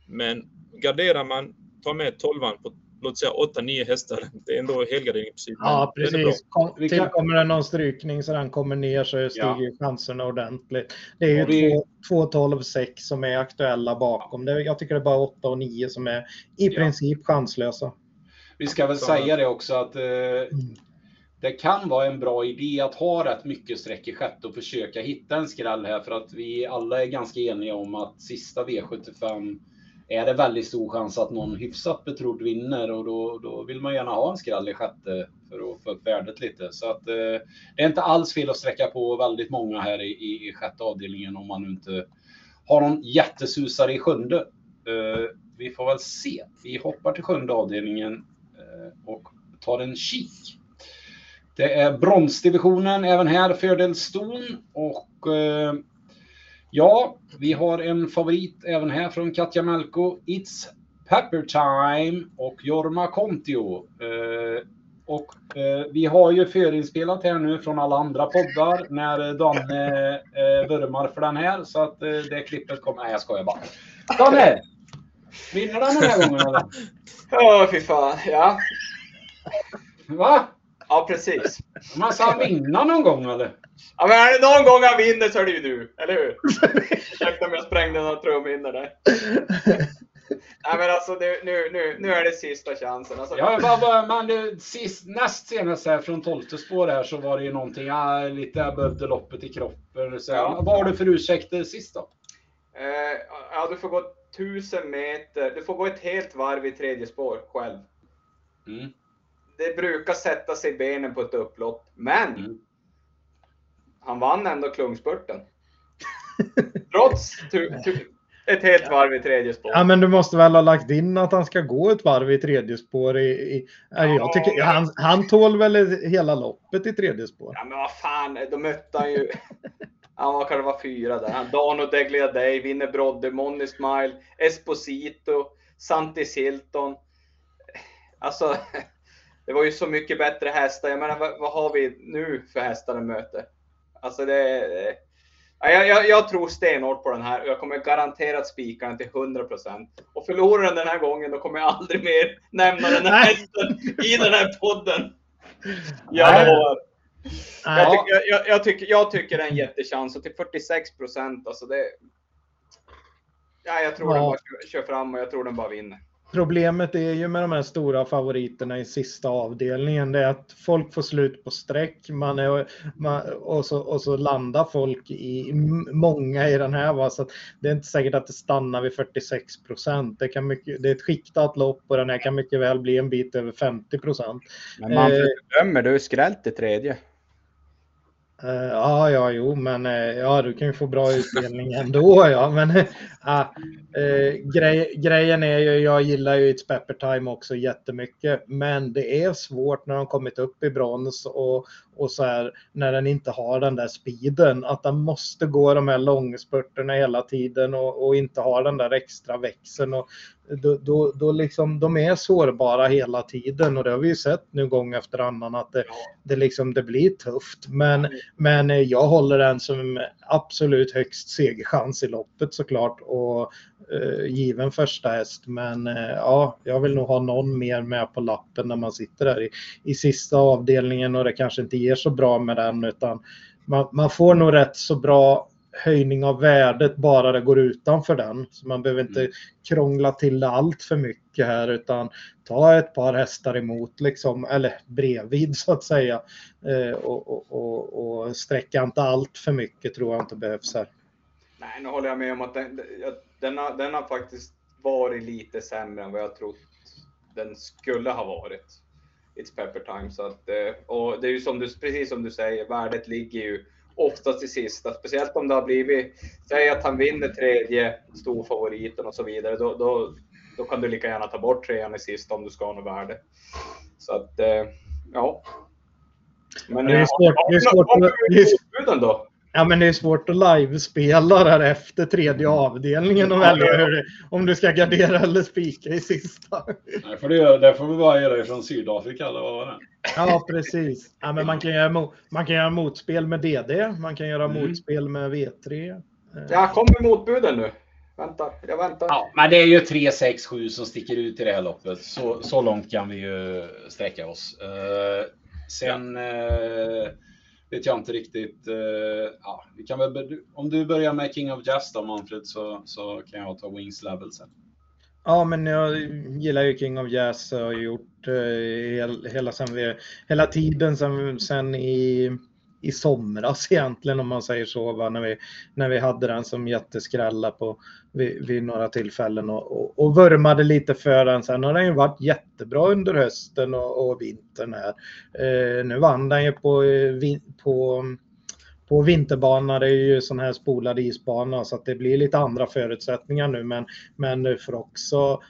Men garderar man, tar med 12 på låt säga 8-9 hästar. Det är ändå helgardering i princip. Ja, precis. Kom, tillkommer det någon strykning så den kommer ner så stiger ja. chanserna ordentligt. Det är ju vi... 2, 12, 6 som är aktuella bakom. Det, jag tycker det är bara 8 och 9 som är i princip chanslösa. Vi ska väl så... säga det också att eh, mm. det kan vara en bra idé att ha rätt mycket streck i sjätte och försöka hitta en skräll här för att vi alla är ganska eniga om att sista V75 är det väldigt stor chans att någon hyfsat betrodd vinner och då, då vill man gärna ha en skräll i sjätte för att få upp värdet lite. Så att eh, det är inte alls fel att sträcka på väldigt många här i, i, i sjätte avdelningen om man nu inte har någon jättesusare i sjunde. Eh, vi får väl se. Vi hoppar till sjunde avdelningen eh, och tar en kik. Det är bronsdivisionen även här, fördel Ston och eh, Ja, vi har en favorit även här från Katja Melko. It's Pepper Time och Jorma Kontio. Eh, och eh, vi har ju förinspelat här nu från alla andra poddar när Danne eh, vurmar för den här. Så att eh, det klippet kommer... Nej, jag skojar bara. Danne! Vinner den den här gången eller? Ja, oh, fy fan. Ja. Va? Ja, precis. Men ska vinna någon gång eller? Ja, men är det någon gång han vinner så är det ju du, eller hur? Ursäkta om jag sprängde några trumhinnor där. Nej men alltså nu, nu, nu, nu är det sista chansen. Alltså, ja, bara, bara, man, sist, näst senast här från 12 spår här så var det ju någonting, ja, lite jag behövde loppet i kroppen. Så, ja. Vad har du för ursäkter sist då? Eh, ja, du får gå 1000 meter, du får gå ett helt varv i tredje spår själv. Mm. Det brukar sätta sig i benen på ett upplopp, men mm han vann ändå klungspurten. Trots ett helt varv i tredje spår. Ja, men du måste väl ha lagt in att han ska gå ett varv i tredje spår. I, i jag tycker, han, han tål väl hela loppet i tredje spår. Ja, men vad fan, då mötte han ju... Han var kanske var fyra där. Han Dano Deglia Day, vinner Brodde, Money Smile, Esposito, Santi Silton. Alltså, det var ju så mycket bättre hästar. Jag menar, vad, vad har vi nu för hästar den möter? Alltså det, jag, jag, jag, tror stenhårt på den här och jag kommer garanterat spika den till 100%. Och förlorar den den här gången då kommer jag aldrig mer nämna den här hästen i den här podden. Jag lovar. Jag tycker, jag, jag, tycker, jag tycker det är en jättechans och till 46 procent, alltså det... Ja, jag tror ja. den bara kör fram och jag tror den bara vinner. Problemet är ju med de här stora favoriterna i sista avdelningen, det är att folk får slut på streck man är, man, och, så, och så landar folk i många i den här. Va? Så det är inte säkert att det stannar vid 46 procent. Det, det är ett skiktat lopp och den här kan mycket väl bli en bit över 50 procent. Men man eh, bedömer du skrällt i tredje. Uh, ja, ja, jo, men uh, ja, du kan ju få bra utdelning ändå. Ja, men uh, grej, grejen är ju, jag gillar ju It's Pepper Time också jättemycket, men det är svårt när de kommit upp i brons och, och så här när den inte har den där speeden, att den måste gå de här långspurterna hela tiden och, och inte ha den där extra växeln. Och, då, då, då liksom, de är sårbara hela tiden och det har vi ju sett nu gång efter annan att det, det, liksom, det blir tufft. Men, men jag håller den som absolut högst segerchans i loppet såklart och given första häst. Men eh, ja, jag vill nog ha någon mer med på lappen när man sitter där i, i sista avdelningen och det kanske inte ger så bra med den utan man, man får nog rätt så bra höjning av värdet bara det går utanför den. Så man behöver inte mm. krångla till det allt för mycket här utan ta ett par hästar emot liksom, eller bredvid så att säga. Eh, och, och, och, och sträcka inte allt för mycket tror jag inte behövs här. Nej, nu håller jag med om att den, den, har, den har faktiskt varit lite sämre än vad jag trott den skulle ha varit. It's pepper time. Så att, eh, och det är ju som du, precis som du säger, värdet ligger ju oftast i sista. Speciellt om det har blivit, säg att han vinner tredje storfavoriten och så vidare, då, då, då kan du lika gärna ta bort trean i sista om du ska ha något värde. Så att, eh, ja. Men det är svårt. Det är svårt. Det är, då? Ja, men det är svårt att livespela där efter tredje avdelningen och välja hur, om du ska gardera eller spika i sista. Nej, för det, det får vi bara göra från Sydafrika eller vad var det? Ja, precis. Ja, men man, kan göra, man kan göra motspel med DD, man kan göra mm. motspel med V3. Ja, kom med motbuden nu. Vänta, jag väntar. Ja, men det är ju 3, 6, 7 som sticker ut i det här loppet. Så, så långt kan vi ju sträcka oss. Uh, sen... Uh, vet jag inte riktigt. Eh, ja, vi kan väl, om du börjar med King of Jazz då Manfred så, så kan jag ta Wings Level sen. Ja, men jag gillar ju King of Jazz och har gjort eh, hela, hela, sen vi, hela tiden sen, sen i i somras egentligen om man säger så, va? När, vi, när vi hade den som jätteskrälla på vid, vid några tillfällen och, och, och vurmade lite för den. Sen har den ju varit jättebra under hösten och, och vintern här. Eh, nu vann den ju på, eh, på på vinterbana, det är ju sån här spolad isbana så att det blir lite andra förutsättningar nu men, men nu får också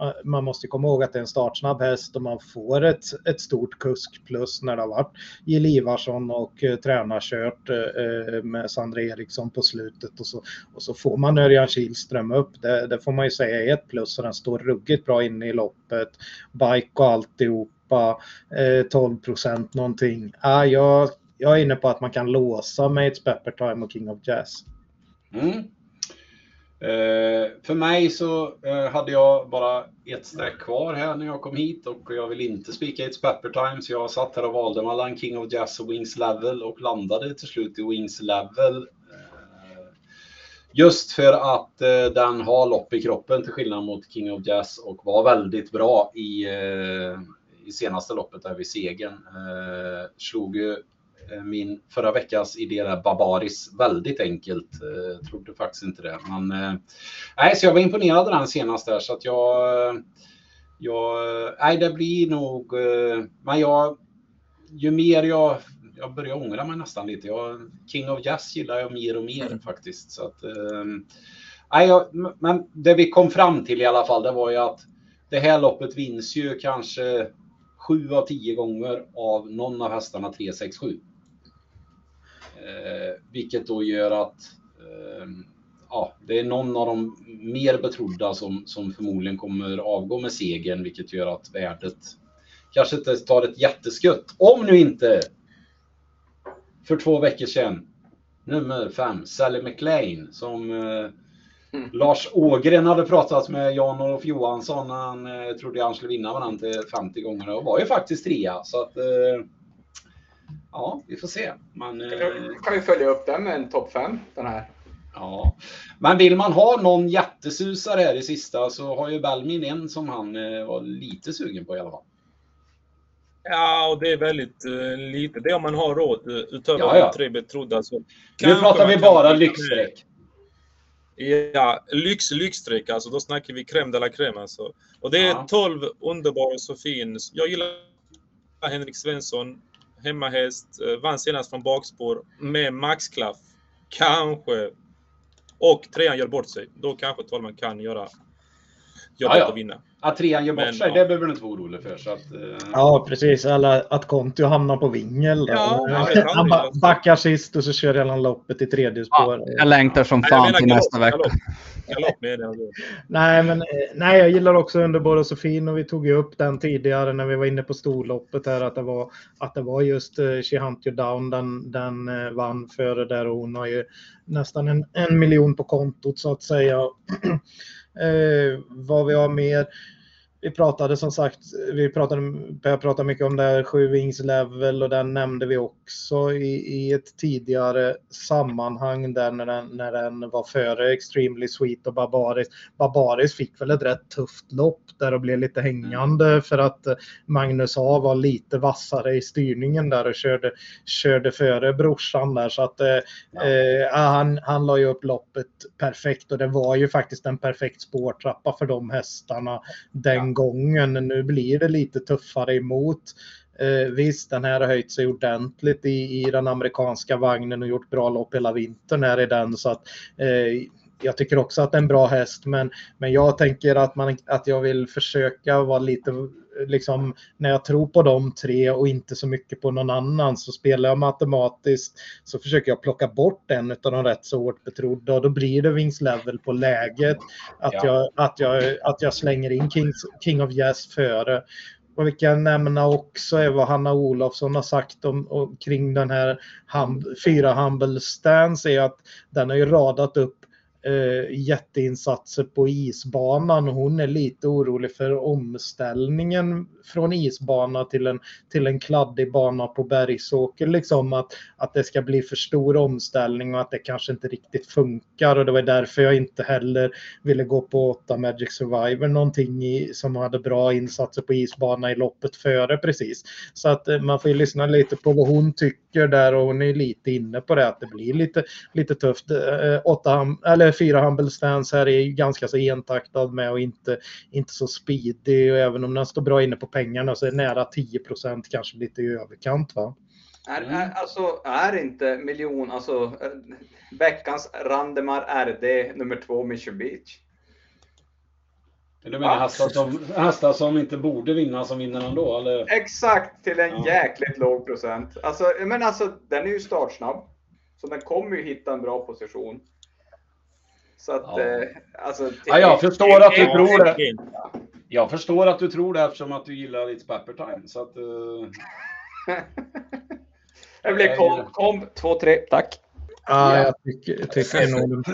Eh, man måste komma ihåg att det är en startsnabb häst och man får ett, ett stort kusk plus när det har varit Jill Ivarsson och eh, tränarkört eh, eh med Sandra Eriksson på slutet och så, och så får man Örjan Kihlström upp. Det, det, får man ju säga är ett plus och den står ruggigt bra inne i loppet. Bike och alltihopa, eh, 12 procent någonting. Ah, jag, jag är inne på att man kan låsa med ett Pepper Time och King of Jazz. Mm. Eh, för mig så eh, hade jag bara ett streck kvar här när jag kom hit och jag vill inte spika It's Pepper Time så jag satt här och valde mellan King of Jazz och Wings Level och landade till slut i Wings Level. Eh, just för att den har lopp i kroppen till skillnad mot King of Jazz och var väldigt bra i, i senaste loppet där vid segern. slog ju min förra veckas idé där, Barbaris, väldigt enkelt. Eh, trodde faktiskt inte det. Men, eh, nej, så jag var imponerad av den senast där så att jag... jag nej, det blir nog... Eh, men jag... Ju mer jag... Jag börjar ångra mig nästan lite. Jag, King of Jazz gillar jag mer och mer mm. faktiskt. Så att, eh, nej, jag, men det vi kom fram till i alla fall, det var ju att det här loppet vinns ju kanske sju av tio gånger av någon av hästarna 3, 6, 7. Eh, vilket då gör att eh, ja, det är någon av de mer betrodda som, som förmodligen kommer avgå med segern, vilket gör att värdet kanske inte tar ett jätteskutt. Om nu inte för två veckor sedan, nummer fem, Sally McLean, som eh, mm. Lars Ågren hade pratat med Jan-Olof Johansson när han eh, trodde han skulle vinna med den till 50 gånger och var ju faktiskt trea. Så att, eh, ja, vi får se. Man, kan, kan vi följa upp den med en topp 5, den här? Ja, men vill man ha någon jättesusare här i sista så har ju Belmin en som han eh, var lite sugen på i alla fall. Ja, och det är väldigt uh, lite. Det är om man har råd uh, utöver ja, ja. tre betrodda. Så nu pratar vi bara lyxstreck. Ja, lyx, lyxstreck alltså. Då snackar vi crème de la crème alltså. Och det är ja. 12 underbara Sofin. Jag gillar Henrik Svensson hemmahäst, eh, vann senast från bakspår med maxklaff. Kanske. Och trean gör bort sig. Då kanske Tolman kan göra, göra Ja, ja. och vinna. Att trean gör bort Men, sig, ja. det behöver du inte vara orolig för. Så att, eh, Ja, precis. Eller att Kontio hamnar på vingel. Ja, Han ba- backar sist och så kör han loppet i tredje spår. Jag längtar som Nej, fan menar till galopp, nästa vecka. Galopp, galopp med det. Nej, men eh, nej, jag gillar också Underbar och Sofin och vi tog ju upp den tidigare när vi var inne på storloppet här att det var, att det var just uh, She Hunt You Down den, den eh, vann före där och hon har ju nästan en, en miljon på kontot så att säga. eh, vad vi har mer. Vi pratade som sagt, vi pratade, jag pratade mycket om det här sju wings level och den nämnde vi också i, i ett tidigare sammanhang där när den, när den var före Extremely Sweet och Barbaris. Barbaris fick väl ett rätt tufft lopp där och blev lite hängande för att Magnus A var lite vassare i styrningen där och körde, körde före brorsan där så att eh, Ja. eh, han, han la ju upp loppet perfekt och det var ju faktiskt en perfekt spårtrappa för de hästarna den framgången. Nu blir det lite tuffare emot. Eh, visst, den här har höjt sig ordentligt i, i den amerikanska vagnen och gjort bra lopp hela vintern här i den. Så att, eh, jag tycker också att det är en bra häst, men, men jag tänker att, man, att jag vill försöka vara lite, liksom, när jag tror på de tre och inte så mycket på någon annan så spelar jag matematiskt så försöker jag plocka bort en av de rätt så hårt betrodda och då blir det Wings Level på läget. Att, Ja. jag, att, jag, att jag slänger in Kings, King of Jazz före. Och vi kan nämna också är vad Hanna Olofsson har sagt om, om kring den här hum, fyra Humble Stance är att den har ju radat upp eh, jätteinsatser på isbanan. Hon är lite orolig för omställningen från isbana till en, till en kladdig bana på Bergsåker. Liksom att, att det ska bli för stor omställning och att det kanske inte riktigt funkar. Och det var därför jag inte heller ville gå på 8 Magic Survivor någonting i, som hade bra insatser på isbana i loppet före precis. Så att eh, man får ju lyssna lite på vad hon tycker där och hon är lite inne på det att det blir lite, lite tufft. Eh, åtta, eller fyra Humble Stance här är ju ganska så entaktad med och inte, inte så speedy och även om den står bra inne på pengarna så är nära 10% kanske lite i överkant va? Är, Mm. är, alltså, är inte miljon, alltså eh, veckans Randemar RD nummer två Mission Beach? Du menar hästar som, hästar som inte borde vinna som vinner ändå? Eller? Exakt till en Ja. jäkligt låg procent. Alltså, men alltså, den är ju startsnabb. Så den kommer ju hitta en bra position. Så att, Ja. eh, alltså. till- Ja, jag förstår att du tror det. Jag förstår att du tror det eftersom att du gillar lite Pepper Time. Så att, eh, Det blir kom, kom, två, tre, tack. Ja, Ja. jag tycker, tycker nog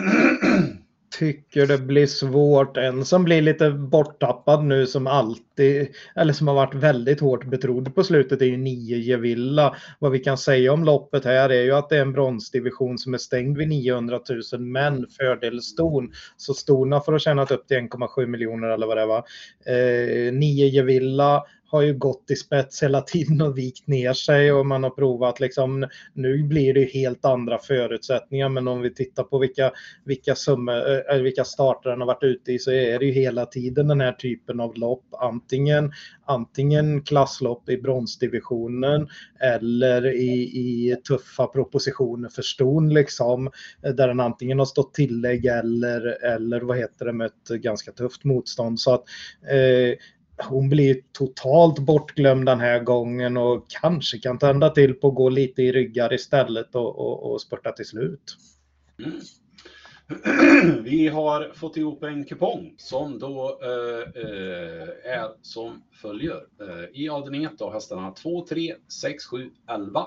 tycker det blir svårt. En som blir lite borttappad nu som alltid, eller som har varit väldigt hårt betrodd på slutet är ju nio Gevilla. Vad vi kan säga om loppet här är ju att det är en bronsdivision som är stängd vid 900 000 men fördel ston. Så stona får ha tjänat upp till 1,7 miljoner eller vad det var. Eh, nio Gevilla har ju gått i spets hela tiden och vikt ner sig och man har provat liksom nu blir det ju helt andra förutsättningar men om vi tittar på vilka, vilka, summor, eller eh, eh, vilka starter han har varit ute i så är det ju hela tiden den här typen av lopp. Antingen, antingen klasslopp i bronsdivisionen eller i, i tuffa propositioner för ston liksom. Eh, där den antingen har stått tillägg eller, eller vad heter det mött ganska tufft motstånd. Så att eh, hon blir totalt bortglömd den här gången och kanske kan tända till på att gå lite i ryggar istället och, och, och spurta till slut. Mm. Vi har fått ihop en kupong som då eh, eh är som följer. Eh, I avdelning 1 då hästarna 2, 3, 6, 7, 11.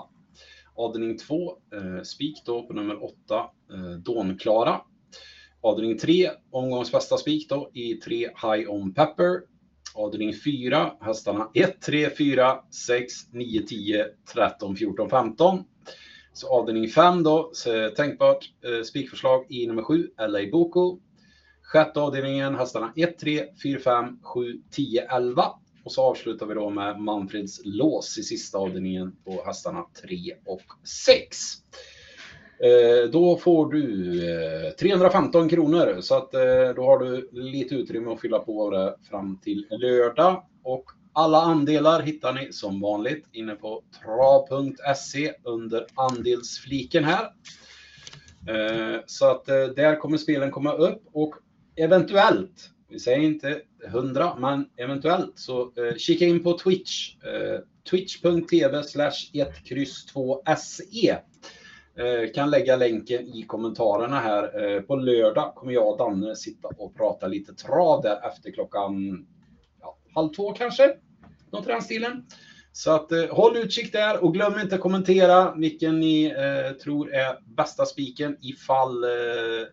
Avdelning 2 eh, spik då på nummer 8 eh, Dånklara. Avdelning 3 omgångs bästa spik då i 3 High On Pepper. Avdelning 4 hästarna 1, 3, 4, 6, 9, 10, 13, 14, 15. Så avdelning 5 då, så tänkbart eh, spikförslag i nummer 7, LA Boko. Sjätte avdelningen, hästarna 1, 3, 4, 5, 7, 10, 11. Och så avslutar vi då med Manfreds lås i sista avdelningen på hästarna 3 och 6. Eh, då får du eh, 315 kronor så att eh, då har du lite utrymme att fylla på det fram till lördag. Och Alla andelar hittar ni som vanligt inne på trav.se under andelsfliken här. Så att där kommer spelen komma upp och eventuellt, vi säger inte hundra, men eventuellt så kika in på Twitch. Twitch.tv slash 1 2 se Eh, kan lägga länken i kommentarerna här. Eh, på lördag kommer jag och Danne sitta och prata lite trav där efter klockan ja, halv två kanske. Något i den stilen. Så att eh, håll utkik där och glöm inte kommentera vilken ni eh, tror är bästa spiken ifall eh,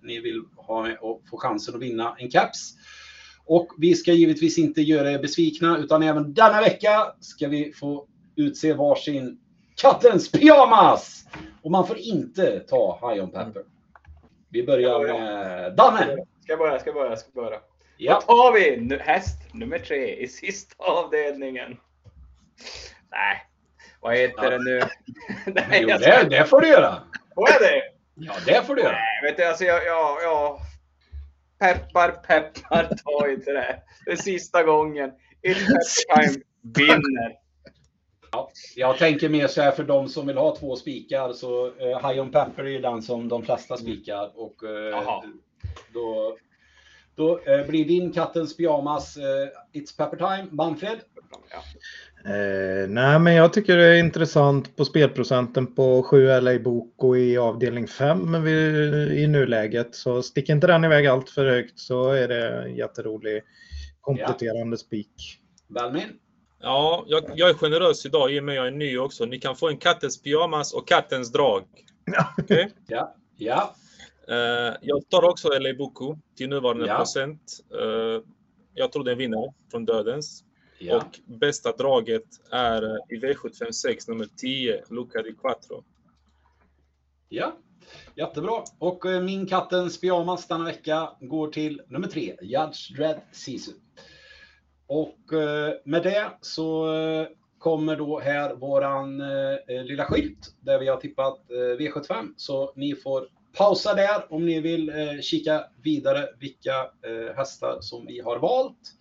ni vill ha och få chansen att vinna en caps. Och vi ska givetvis inte göra er besvikna utan även denna vecka ska vi få utse varsin kattens pyjamas! Och man får inte ta High on Pepper. Vi börjar med Danne. Ska börja, ska börja, ska börja. Ja. Då tar vi häst nummer tre i sista avdelningen. Nej, vad heter ja. det nu? Nej, jo, det, det får du göra. Får jag det? Ja, det får du göra. Nej, vet du, alltså jag, jag, jag peppar, peppar, ta inte det. Det är sista gången. It's pepper time vinner. Ja, jag tänker mer så här för de som vill ha två spikar så uh, High on Pepper är ju den som de flesta spikar och uh, då, då uh, blir din kattens pyjamas uh, It's Pepper Time. Manfred? Ja. Eh, nej, men jag tycker det är intressant på spelprocenten på 7 LA Boko i avdelning 5 i nuläget. Så stick inte den iväg allt för högt så är det en jätterolig kompletterande ja. spik. Balmin? Ja, jag, jag, är generös idag i och med att jag är ny också. Ni kan få en kattens pyjamas och kattens drag. Okay? ja. ja. Uh, jag tar också LA Boko till nuvarande ja. procent. Uh, jag tror den vinner från dödens. Ja. Och bästa draget är eh, i V756 nummer 10, Luca di Quattro. Ja, jättebra. Och min kattens pyjamas denna vecka går till nummer 3, Judge Dredd Sisu. Och eh, med det så eh, kommer då här våran eh, lilla skylt där vi har tippat V75. Så ni får pausa där om ni vill kika vidare vilka hästar som vi har valt.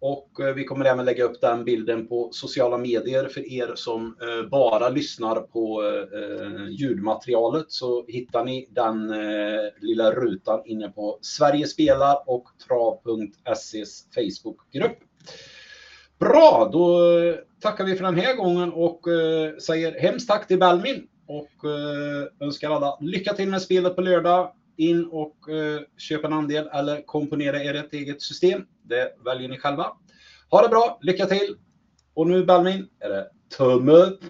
Och vi kommer även lägga upp den bilden på sociala medier för er som bara lyssnar på ljudmaterialet så hittar ni den lilla rutan inne på Sverige spelar och trav.ses Facebookgrupp. Bra, då eh, tackar vi för den här gången och eh, säger hemskt tack till Belmin och eh, önskar alla lycka till med spelet på lördag. In och köp en andel eller komponera er ett eget system. Det väljer ni själva. Ha det bra, lycka till! Och nu Belmin, är det tumme upp